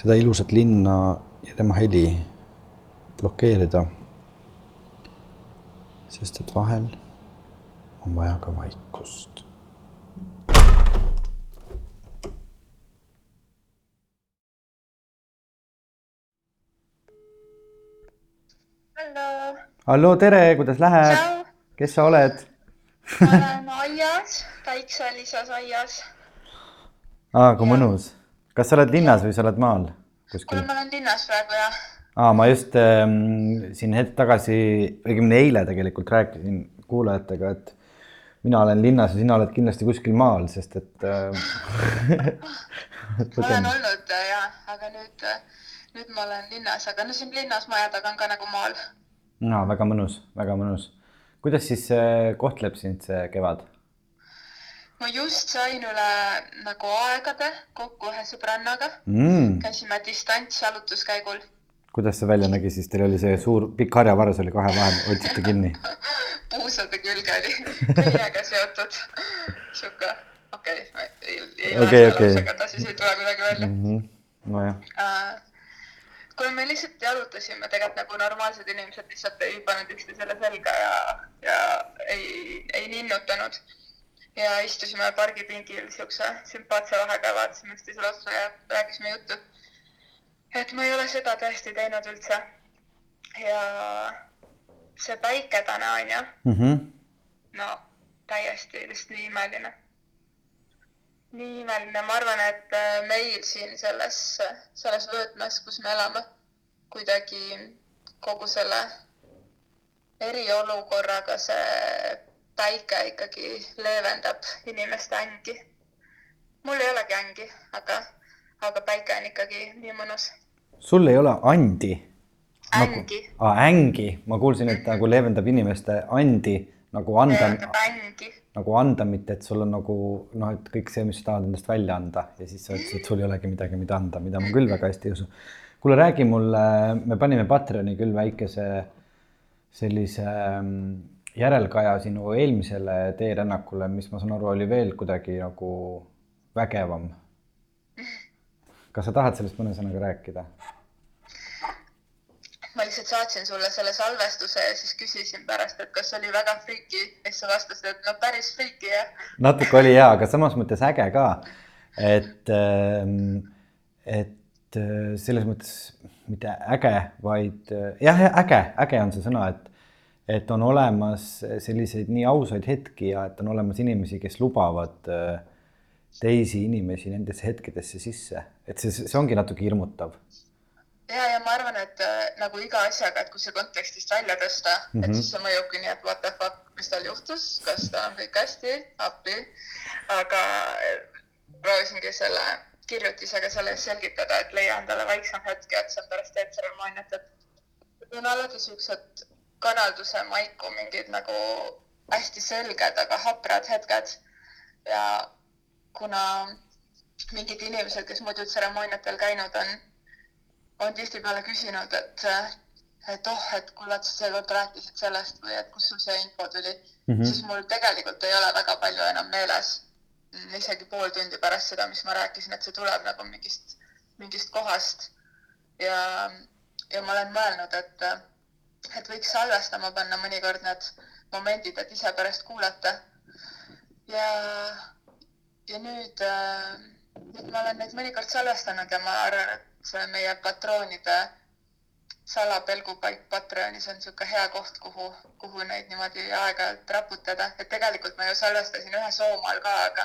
seda ilusat linna ja tema heli blokeerida. sest et vahel on vaja ka vaikust hallo. hallo, tere, kuidas läheb? kes sa oled? ma olen aias, Päikse-Liisas aias. aa, kui mõnus. kas sa oled linnas või sa oled maal kuskil? ma olen linnas praegu jah. aa, ma just ähm, siin hetk tagasi, õigemini eile tegelikult rääkisin kuulajatega, et mina olen linnas ja sina oled kindlasti kuskil maal, sest et äh, [laughs] ma olen olnud ja, aga nüüd, nüüd ma olen linnas, aga no siin linnas maja taga on ka nagu maal no väga mõnus, väga mõnus. kuidas siis äh, kohtleb sind see kevad? ma just sain üle nagu aegade kokku ühe sõbrannaga mm.. käisime distantsjalutuskäigul. kuidas see välja nägi siis, teil oli see suur pikk harjavaras oli kahe vahel, hoidsite kinni? [laughs] puusade külge oli küljega seotud. sihuke, okei okay,, ei, ei okay, ole okay. okay. ta siis ei tule kuidagi välja mm. -hmm. nojah uh, kui me lihtsalt jalutasime, tegelikult nagu normaalsed inimesed lihtsalt ei pannud üksteisele selga ja, ja ei, ei ninnutanud. ja istusime pargipingil siukse sümpaatse vahega, vaatasime üksteisele otsa ja rääkisime juttu. et ma ei ole seda tõesti teinud üldse. ja see päike täna on ju mm. -hmm. no täiesti lihtsalt nii imeline nii imeline, ma arvan, et äh, meil siin selles, selles vöötmes, kus me elame, kuidagi kogu selle eriolukorraga see päike ikkagi leevendab inimeste ängi. mul ei olegi ängi, aga, aga päike on ikkagi nii mõnus. sul ei ole andi? ängi nagu,. aa, ängi, ma kuulsin, et nagu leevendab inimeste andi nagu anda. leevendab ängi nagu anda, mitte et sul on nagu noh, et kõik see, mis sa tahad endast välja anda ja siis sa ütlesid, et sul ei olegi midagi, mida anda, mida ma küll väga hästi ei usu. kuule, räägi mulle, me panime Patreoni küll väikese sellise mm, järelkaja sinu eelmisele teerännakule, mis ma saan aru, oli veel kuidagi nagu vägevam. kas sa tahad sellest mõne sõnaga rääkida? Ma lihtsalt saatsin sulle selle salvestuse ja siis küsisin pärast, et kas oli väga friiki ja siis sa vastasid, et no päris friiki jah. natuke oli ja, aga samas mõttes äge ka. et, ähm, et äh, selles mõttes mitte äge, vaid äh, jah, äge, äge on see sõna, et et on olemas selliseid nii ausaid hetki ja et on olemas inimesi, kes lubavad äh, teisi inimesi nendesse hetkedesse sisse, et see, see ongi natuke hirmutav. Ja, ja ma arvan, et äh, nagu iga asjaga, et kui see kontekstist välja tõsta mm, -hmm. et mhm. siis see mõjubki nii, et what the fuck, mis tal juhtus, kas tal on kõik hästi, appi. aga äh, proovisingi selle kirjutisega selle selgitada, et leia endale vaiksem hetk ja et see on pärast teetseremooniat, et on alati siuksed kanalduse maiku mingid nagu hästi selged, aga haprad hetked. ja kuna mingid inimesed, kes muidu tseremooniatel käinud on, on tihtipeale küsinud, et, et oh, et kuule, et sa seekord rääkisid sellest või et kust sul see info tuli mm, -hmm. siis mul tegelikult ei ole väga palju enam meeles. isegi pool tundi pärast seda, mis ma rääkisin, et see tuleb nagu mingist, mingist kohast. ja, ja ma olen mõelnud, et et võiks salvestama panna mõnikord need momendid, et ise pärast kuulata. ja, ja nüüd äh,, nüüd ma olen neid mõnikord salvestanud ja ma arvan, et see meie patroonide salapelgupaik Patreonis on niisugune hea koht, kuhu, kuhu neid niimoodi aeg-ajalt raputada, et tegelikult ma ju salvestasin ühe Soomaal ka, aga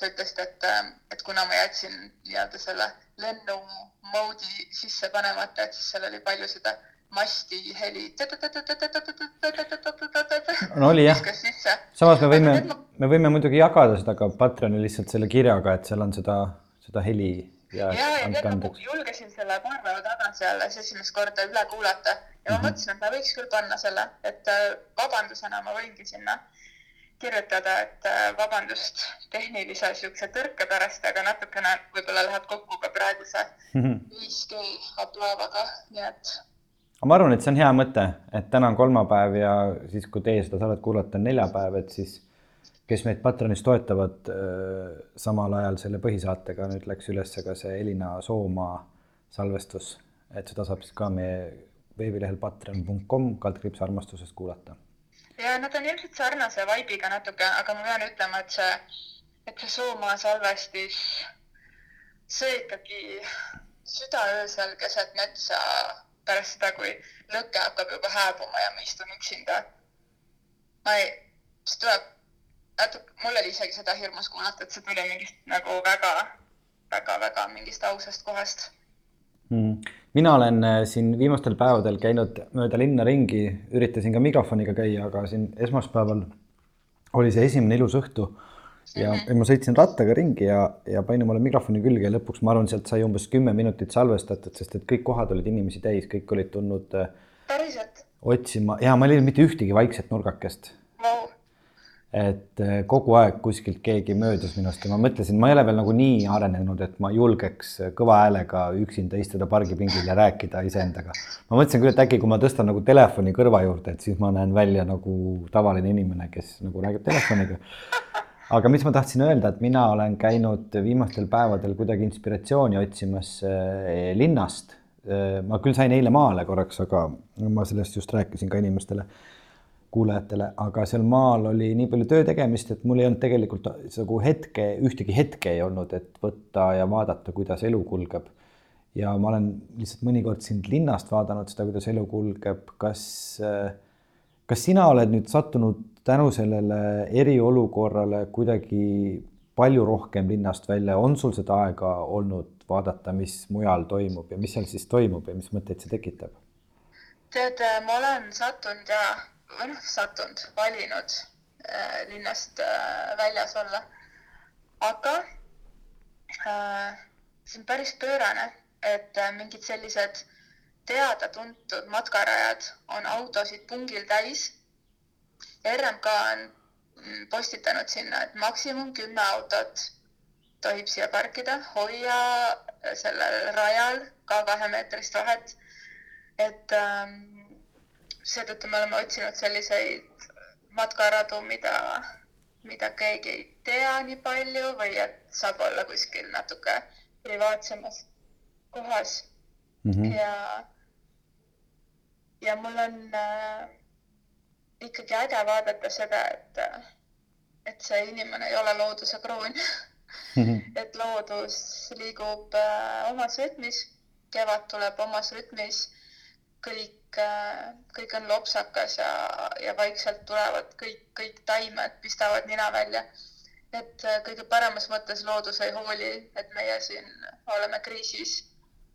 sa ütlesid, et, äh, et kuna ma jätsin nii-öelda selle lennu moodi sisse panemata, et siis seal oli palju seda masti heli. no oli jah. samas me võime, me võime muidugi jagada seda ka Patreoni lihtsalt selle kirjaga, et seal on seda, seda heli ja. ja, tead, ma julgesin selle paar päeva tagasi alles esimest korda üle kuulata ja ma -hmm. mõtlesin, et ma võiks küll panna selle, et äh, vabandusena ma võingi sinna kirjutada, et äh, vabandust tehnilise niisuguse tõrke pärast, aga natukene võib-olla läheb kokku ka praeguse 5G ablaavaga, nii et aga ma arvan, et see on hea mõte, et täna on kolmapäev ja siis, kui teie seda saadet kuulate, on neljapäev, et siis kes meid Patreonis toetavad äh,, samal ajal selle põhisaatega nüüd läks üles ka see Elina Soomaa salvestus, et seda saab siis ka meie veebilehel patreon.com kaldkriips armastusest kuulata. ja nad on ilmselt sarnase vibe'iga natuke, aga ma pean ütlema, et see, et see Soomaa salvestis, see ikkagi südaöösel keset metsa pärast seda, kui lõke hakkab juba hääbuma ja ma istun üksinda. ma ei, see tuleb natuke, mul oli isegi seda hirmus kuulata, et see tuli mingist nagu väga, väga, väga mingist ausast kohast. Mm.. mina olen äh, siin viimastel päevadel käinud mööda linna ringi, üritasin ka mikrofoniga käia, aga siin esmaspäeval oli see esimene ilus õhtu ja, ja ma sõitsin rattaga ringi ja, ja panin omale mikrofoni külge ja lõpuks ma arvan, sealt sai umbes kümme minutit salvestatud, sest et kõik kohad olid inimesi täis, kõik olid tulnud äh, päriselt? otsima. Ja ma ei leidnud mitte ühtegi vaikset nurgakest. Wow.. et äh, kogu aeg kuskilt keegi möödus minust ja ma mõtlesin, ma ei ole veel nagu nii arenenud, et ma julgeks kõva häälega üksinda istuda pargipingil ja rääkida iseendaga. ma mõtlesin küll, et äkki kui ma tõstan nagu telefoni kõrva juurde, et siis ma näen välja nagu tavaline inimene, kes nagu räägib telefoniga aga mis ma tahtsin öelda, et mina olen käinud viimastel päevadel kuidagi inspiratsiooni otsimas eh, linnast. Eh, ma küll sain eile maale korraks, aga ma sellest just rääkisin ka inimestele, kuulajatele, aga seal maal oli nii palju töö tegemist, et mul ei olnud tegelikult nagu hetke, ühtegi hetke ei olnud, et võtta ja vaadata, kuidas elu kulgeb. ja ma olen lihtsalt mõnikord sind linnast vaadanud seda, kuidas elu kulgeb, kas, eh, kas sina oled nüüd sattunud tänu sellele eriolukorrale kuidagi palju rohkem linnast välja, on sul seda aega olnud vaadata, mis mujal toimub ja mis seal siis toimub ja mis mõtteid see tekitab? tead, ma olen sattunud ja, või noh, sattunud, valinud äh, linnast äh, väljas olla. aga äh, see on päris pöörane, et äh, mingid sellised teada-tuntud matkarajad on autosid pungil täis RMK on mm, postitanud sinna, et maksimum kümme autot tohib siia parkida, hoia sellel rajal ka kahemeetrist vahet. et ähm, seetõttu me oleme otsinud selliseid matkaradu, mida, mida keegi ei tea nii palju või et saab olla kuskil natuke privaatsemas kohas mm. -hmm. ja, ja mul on äh, ikkagi äge vaadata seda, et, et see inimene ei ole looduse kroon mm. -hmm. et loodus liigub äh, omas rütmis, kevad tuleb omas rütmis, kõik äh,, kõik on lopsakas ja, ja vaikselt tulevad kõik, kõik taimed pistavad nina välja. et äh, kõige paremas mõttes loodus ei hooli, et meie siin oleme kriisis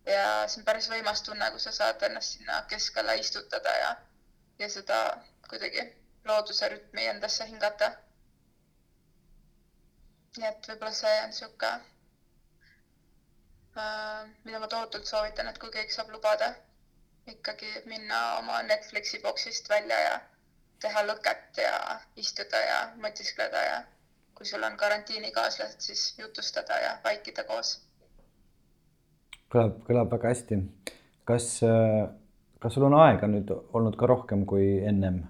ja see on päris võimas tunne, kui sa saad ennast sinna keskele istutada ja, ja seda kuidagi looduse rütmi endasse hingata. nii et võib-olla see on sihuke äh,, mida ma tohutult soovitan, et kui keegi saab lubada, ikkagi minna oma Netflixi boksist välja ja teha lõket ja istuda ja mõtiskleda ja kui sul on karantiinikaaslased, siis jutustada ja vaikida koos kõlab, kõlab väga hästi. kas, äh, kas sul on aega nüüd olnud ka rohkem kui ennem?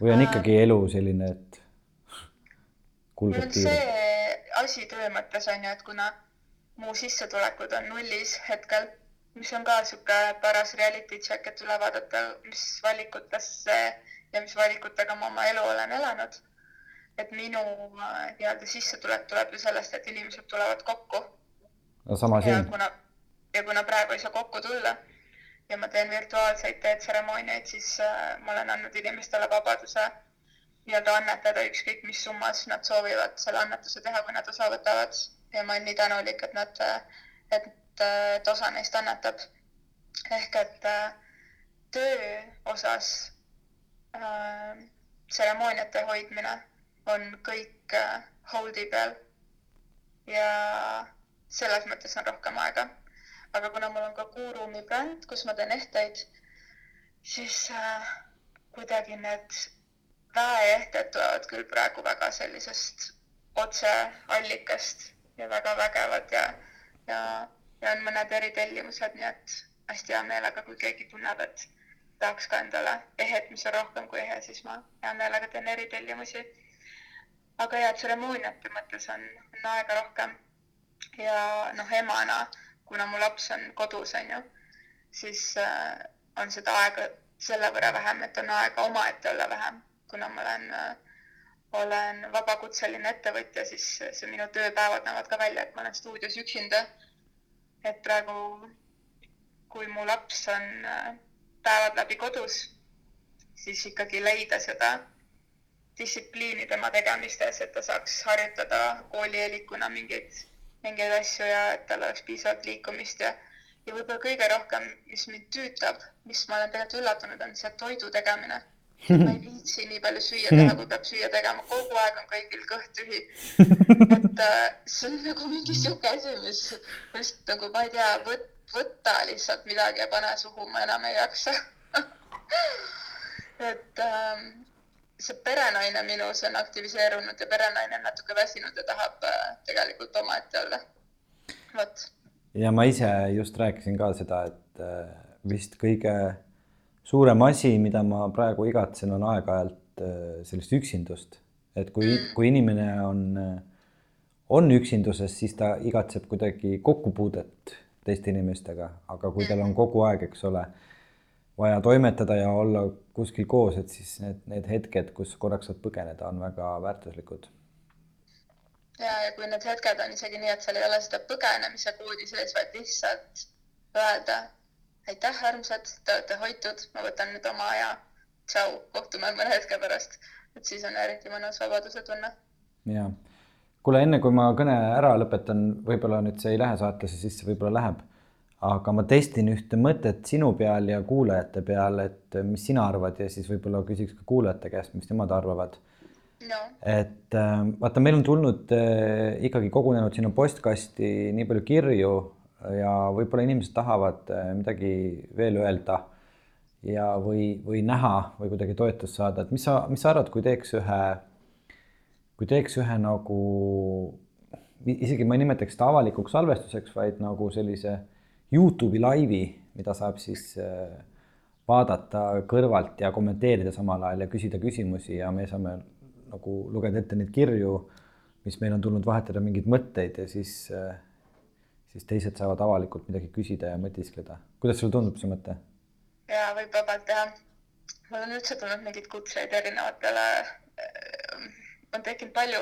Või on ikkagi elu selline, et kulgeb kiirelt? see asi töö mõttes on ju, et kuna mu sissetulekud on nullis hetkel, mis on ka niisugune paras reality check, et üle vaadata, mis valikutesse ja mis valikutega ma oma elu olen elanud. et minu äh, nii-öelda sissetulek tuleb ju sellest, et inimesed tulevad kokku no sama siin. ja kuna praegu ei saa kokku tulla ja ma teen virtuaalseid teetseremooniaid, siis äh, ma olen andnud inimestele vabaduse nii-öelda annetada ükskõik mis summas nad soovivad selle annetuse teha, kui nad osa võtavad. ja ma olen nii tänulik, et nad, et, et osa neist annetab. ehk et äh, töö osas äh, tseremooniate hoidmine on kõik äh, hold'i peal ja selles mõttes on rohkem aega. Aga kuna mul on ka Kuurumi bränd, kus ma teen ehteid, siis äh, kuidagi need väeehted tulevad küll praegu väga sellisest otseallikast ja väga vägevad ja, ja, ja on mõned eritellimused, nii et hästi hea meelega, kui keegi tunneb, et tahaks ka endale ehet, mis on rohkem kui ehe, siis ma hea meelega teen eritellimusi. aga ja tseremooniate mõttes on, on aega rohkem ja noh, emana, kuna mu laps on kodus, on ju, siis äh, on seda aega selle võrra vähem, et on aega omaette olla vähem, kuna ma olen äh,, olen vabakutseline ettevõtja, siis see minu tööpäevad näevad ka välja, et ma olen stuudios üksinda. et praegu, kui mu laps on äh, päevad läbi kodus, siis ikkagi leida seda distsipliini tema tegemistes, et ta saaks harjutada koolieelikuna mingeid mingeid asju ja et tal oleks piisavalt liikumist ja, ja võib-olla kõige rohkem, mis mind tüütab, mis ma olen tegelikult üllatunud, on see toidu tegemine. [laughs] ma ei viitsi nii palju süüa teha, kui peab süüa tegema, kogu aeg on kõigil kõht tühi. [laughs] et äh, see on nagu mingi sihuke asi, mis lihtsalt nagu ma ei tea, võt-, võtta lihtsalt midagi ja pane suhu, ma enam ei jaksa [laughs] et ähm, see perenaine minus on aktiviseerunud ja perenaine on natuke väsinud ja tahab äh, tegelikult omaette olla. vot. ja ma ise just rääkisin ka seda, et äh, vist kõige suurem asi, mida ma praegu igatsen, on aeg-ajalt äh, sellist üksindust, et kui mm., kui inimene on, on üksinduses, siis ta igatseb kuidagi kokkupuudet teiste inimestega, aga kui tal on mm. kogu aeg, eks ole vaja toimetada ja olla kuskil koos, et siis need, need hetked, kus korraks saad põgeneda, on väga väärtuslikud. ja, ja kui need hetked on isegi nii, et seal ei ole seda põgenemise koodi sees, vaid lihtsalt öelda aitäh, armsad, te olete hoitud, ma võtan nüüd oma aja. tšau, kohtume mõne hetke pärast. et siis on eriti mõnus vabaduse tunne. ja, kuule, enne kui ma kõne ära lõpetan, võib-olla nüüd see ei lähe saatesse sisse, võib-olla läheb aga ma testin ühte mõtet sinu peal ja kuulajate peal, et mis sina arvad ja siis võib-olla küsiks ka kuulajate käest, mis nemad arvavad. No.. et äh, vaata, meil on tulnud äh, ikkagi kogunenud sinna postkasti nii palju kirju ja võib-olla inimesed tahavad äh, midagi veel öelda ja, või, või näha või kuidagi toetust saada, et mis sa, mis sa arvad, kui teeks ühe, kui teeks ühe nagu isegi ma ei nimetaks seda avalikuks salvestuseks, vaid nagu sellise Youtube'i laivi, mida saab siis äh, vaadata kõrvalt ja kommenteerida samal ajal ja küsida küsimusi ja me saame nagu lugeda ette neid kirju, mis meil on tulnud, vahetada mingeid mõtteid ja siis, äh, siis teised saavad avalikult midagi küsida ja mõtiskleda. kuidas sulle tundub see mõte? ja võib vabalt teha. mul on üldse tulnud mingeid kutseid erinevatele on tekkinud palju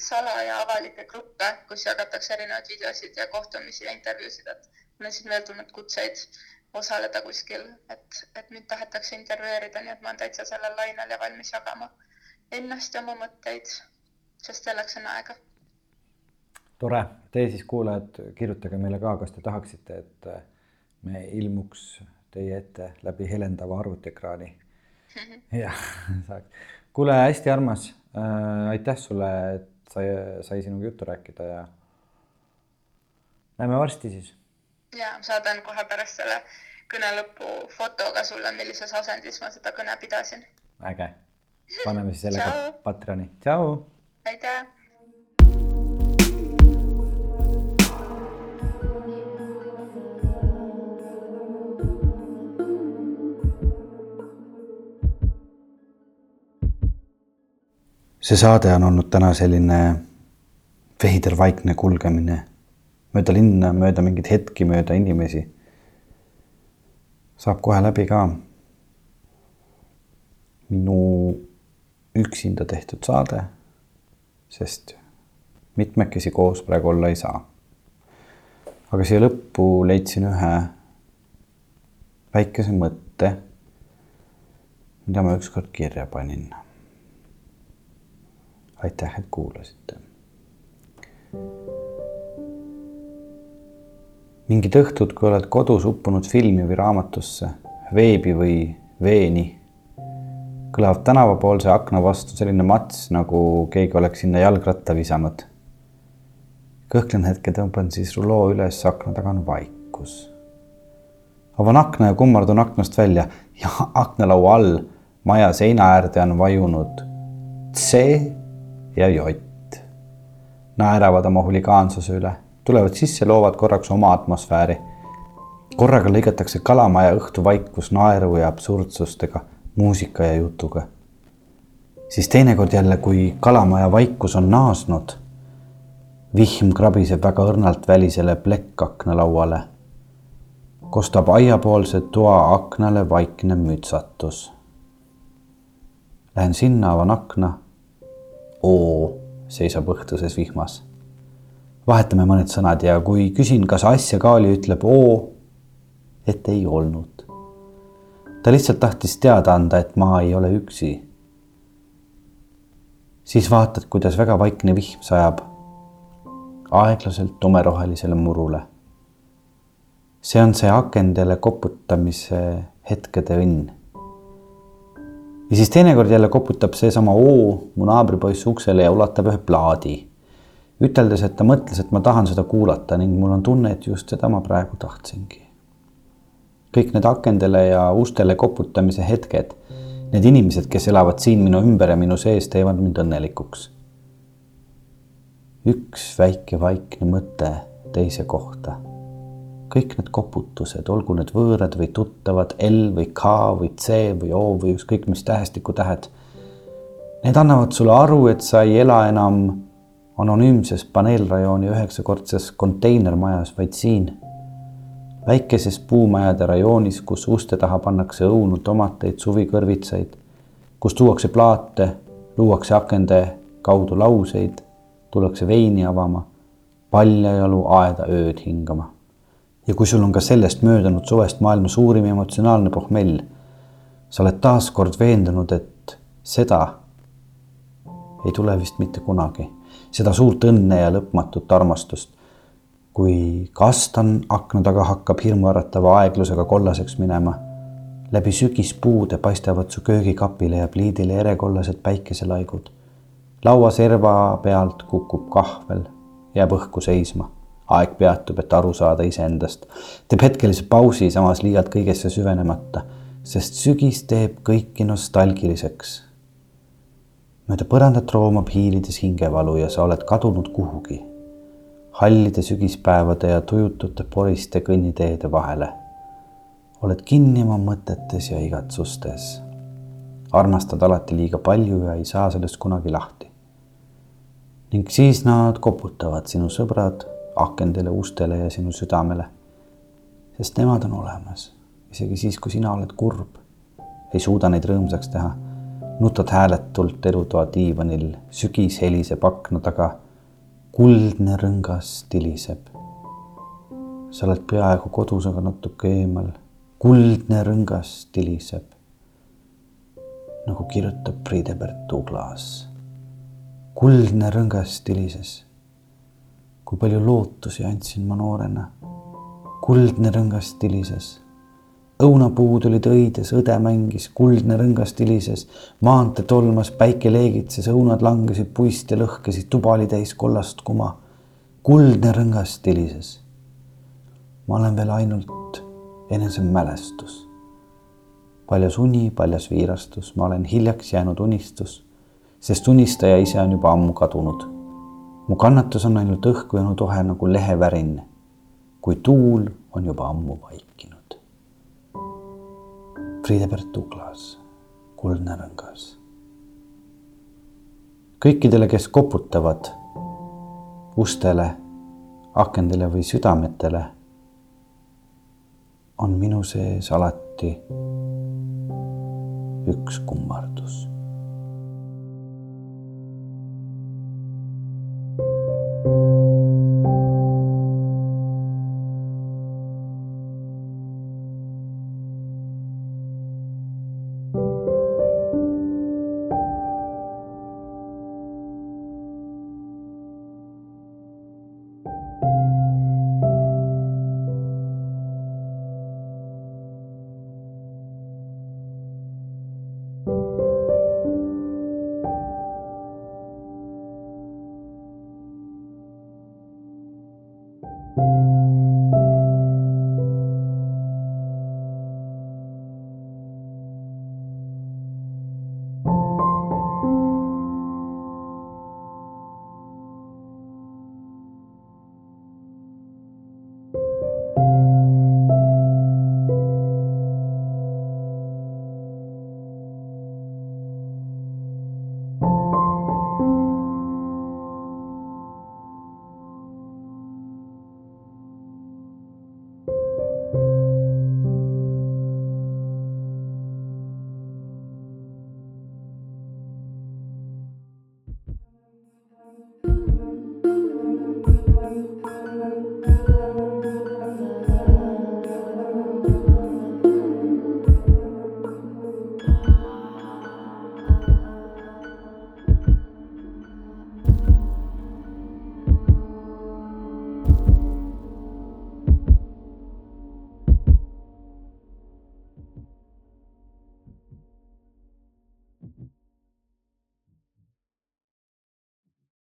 sala- ja avalikke gruppe, kus jagatakse erinevaid videosid ja kohtumisi ja intervjuusid, et mul on siin veel tulnud kutseid osaleda kuskil, et, et mind tahetakse intervjueerida, nii et ma olen täitsa sellel lainel ja valmis jagama ennast ja oma mõtteid, sest selleks on aega. tore, teie siis kuulajad, kirjutage meile ka, kas te tahaksite, et me ilmuks teie ette läbi helendava arvutiekraani. jah, [laughs] saaks. kuule, hästi armas äh,. aitäh sulle, et sai, sai sinuga juttu rääkida ja näeme varsti siis. ja saadan kohe pärast selle kõne lõpu fotoga sulle, millises asendis ma seda kõne pidasin. äge, paneme siis selle ka Patreoni, tšau. aitäh see saade on olnud täna selline veider vaikne kulgemine mööda linna, mööda mingeid hetki, mööda inimesi. saab kohe läbi ka. minu üksinda tehtud saade, sest mitmekesi koos praegu olla ei saa. aga siia lõppu leidsin ühe väikese mõtte, mida ma ükskord kirja panin aitäh, et kuulasite. mingid õhtud, kui oled kodus uppunud filmi või raamatusse, veebi või veeni, kõlab tänavapoolse akna vastu selline mats, nagu keegi oleks sinna jalgratta visanud. kõhklen hetke, tõmban siis ruloo üles, akna taga on vaikus. avan akna ja kummardun aknast välja ja aknalaua all maja seina äärde on vajunud C ja jott. naeravad oma huligaansuse üle, tulevad sisse, loovad korraks oma atmosfääri. korraga lõigatakse kalamaja õhtu vaikus naeru ja absurdsustega, muusika ja jutuga. siis teinekord jälle, kui kalamaja vaikus on naasnud, vihm krabiseb väga õrnalt välisele plekkaknalauale. kostab aiapoolse toa aknale vaikne mütsatus. Lähen sinna, avan akna O seisab õhtuses vihmas. vahetame mõned sõnad ja kui küsin, kas asja ka oli, ütleb O, et ei olnud. ta lihtsalt tahtis teada anda, et ma ei ole üksi. siis vaatad, kuidas väga vaikne vihm sajab aeglaselt tumerohelisele murule. see on see akendele koputamise hetkede õnn ja siis teinekord jälle koputab seesama oo mu naabripoiss uksele ja ulatab ühe plaadi, üteldes, et ta mõtles, et ma tahan seda kuulata ning mul on tunne, et just seda ma praegu tahtsingi. kõik need akendele ja ustele koputamise hetked, need inimesed, kes elavad siin minu ümber ja minu sees, teevad mind õnnelikuks. üks väike vaikne mõte teise kohta kõik need koputused, olgu need võõrad või tuttavad, L või K või C või O või ükskõik mis tähestikutähed. Need annavad sulle aru, et sa ei ela enam anonüümses paneelrajooni üheksakordses konteinermajas, vaid siin väikeses puumajade rajoonis, kus uste taha pannakse õunu, tomateid, suvikõrvitsaid, kus tuuakse plaate, luuakse akende kaudu lauseid, tullakse veini avama, paljajalu aeda ööd hingama ja kui sul on ka sellest möödunud suvest maailma suurim emotsionaalne pohmell, sa oled taas kord veendunud, et seda ei tule vist mitte kunagi, seda suurt õnne ja lõpmatut armastust. kui kastan akna taga hakkab hirmuäratava aeglusega kollaseks minema, läbi sügispuude paistavad su köögikapile ja pliidile erekollased päikeselaigud. lauaserva pealt kukub kahvel, jääb õhku seisma aeg peatub, et aru saada iseendast. teeb hetkelise pausi, samas liialt kõigesse süvenemata, sest sügis teeb kõiki nostalgiliseks. mööda põrandat roomab hiilides hingevalu ja sa oled kadunud kuhugi. hallide sügispäevade ja tujutute poriste kõnniteede vahele. oled kinni oma mõtetes ja igatsustes. armastad alati liiga palju ja ei saa sellest kunagi lahti. ning siis nad koputavad sinu sõbrad akendele, ustele ja sinu südamele. sest nemad on olemas, isegi siis, kui sina oled kurb. ei suuda neid rõõmsaks teha. nutad hääletult elutoa diivanil, sügis heliseb akna taga kuldne rõngas tiliseb. sa oled peaaegu kodus, aga natuke eemal. kuldne rõngas tiliseb. nagu kirjutab Friedebert Douglas. kuldne rõngas tilises. Kui palju lootusi andsin ma noorena. kuldne rõngas tilises õunapuud olid õides, õde mängis, kuldne rõngas tilises, maantee tolmas, päike leegitses, õunad langesid puist ja lõhkesid, tuba oli täis kollast kuma. kuldne rõngas tilises. ma olen veel ainult enesemälestus. paljas uni, paljas viirastus, ma olen hiljaks jäänud unistus, sest unistaja ise on juba ammu kadunud. Mu kannatus on ainult õhku jäänud ohe nagu lehevärin, kui tuul on juba ammu vaikinud. Friedebert Douglas, Kuldne rõngas. kõikidele, kes koputavad ustele, akendele või südametele, on minu sees alati üks kummardus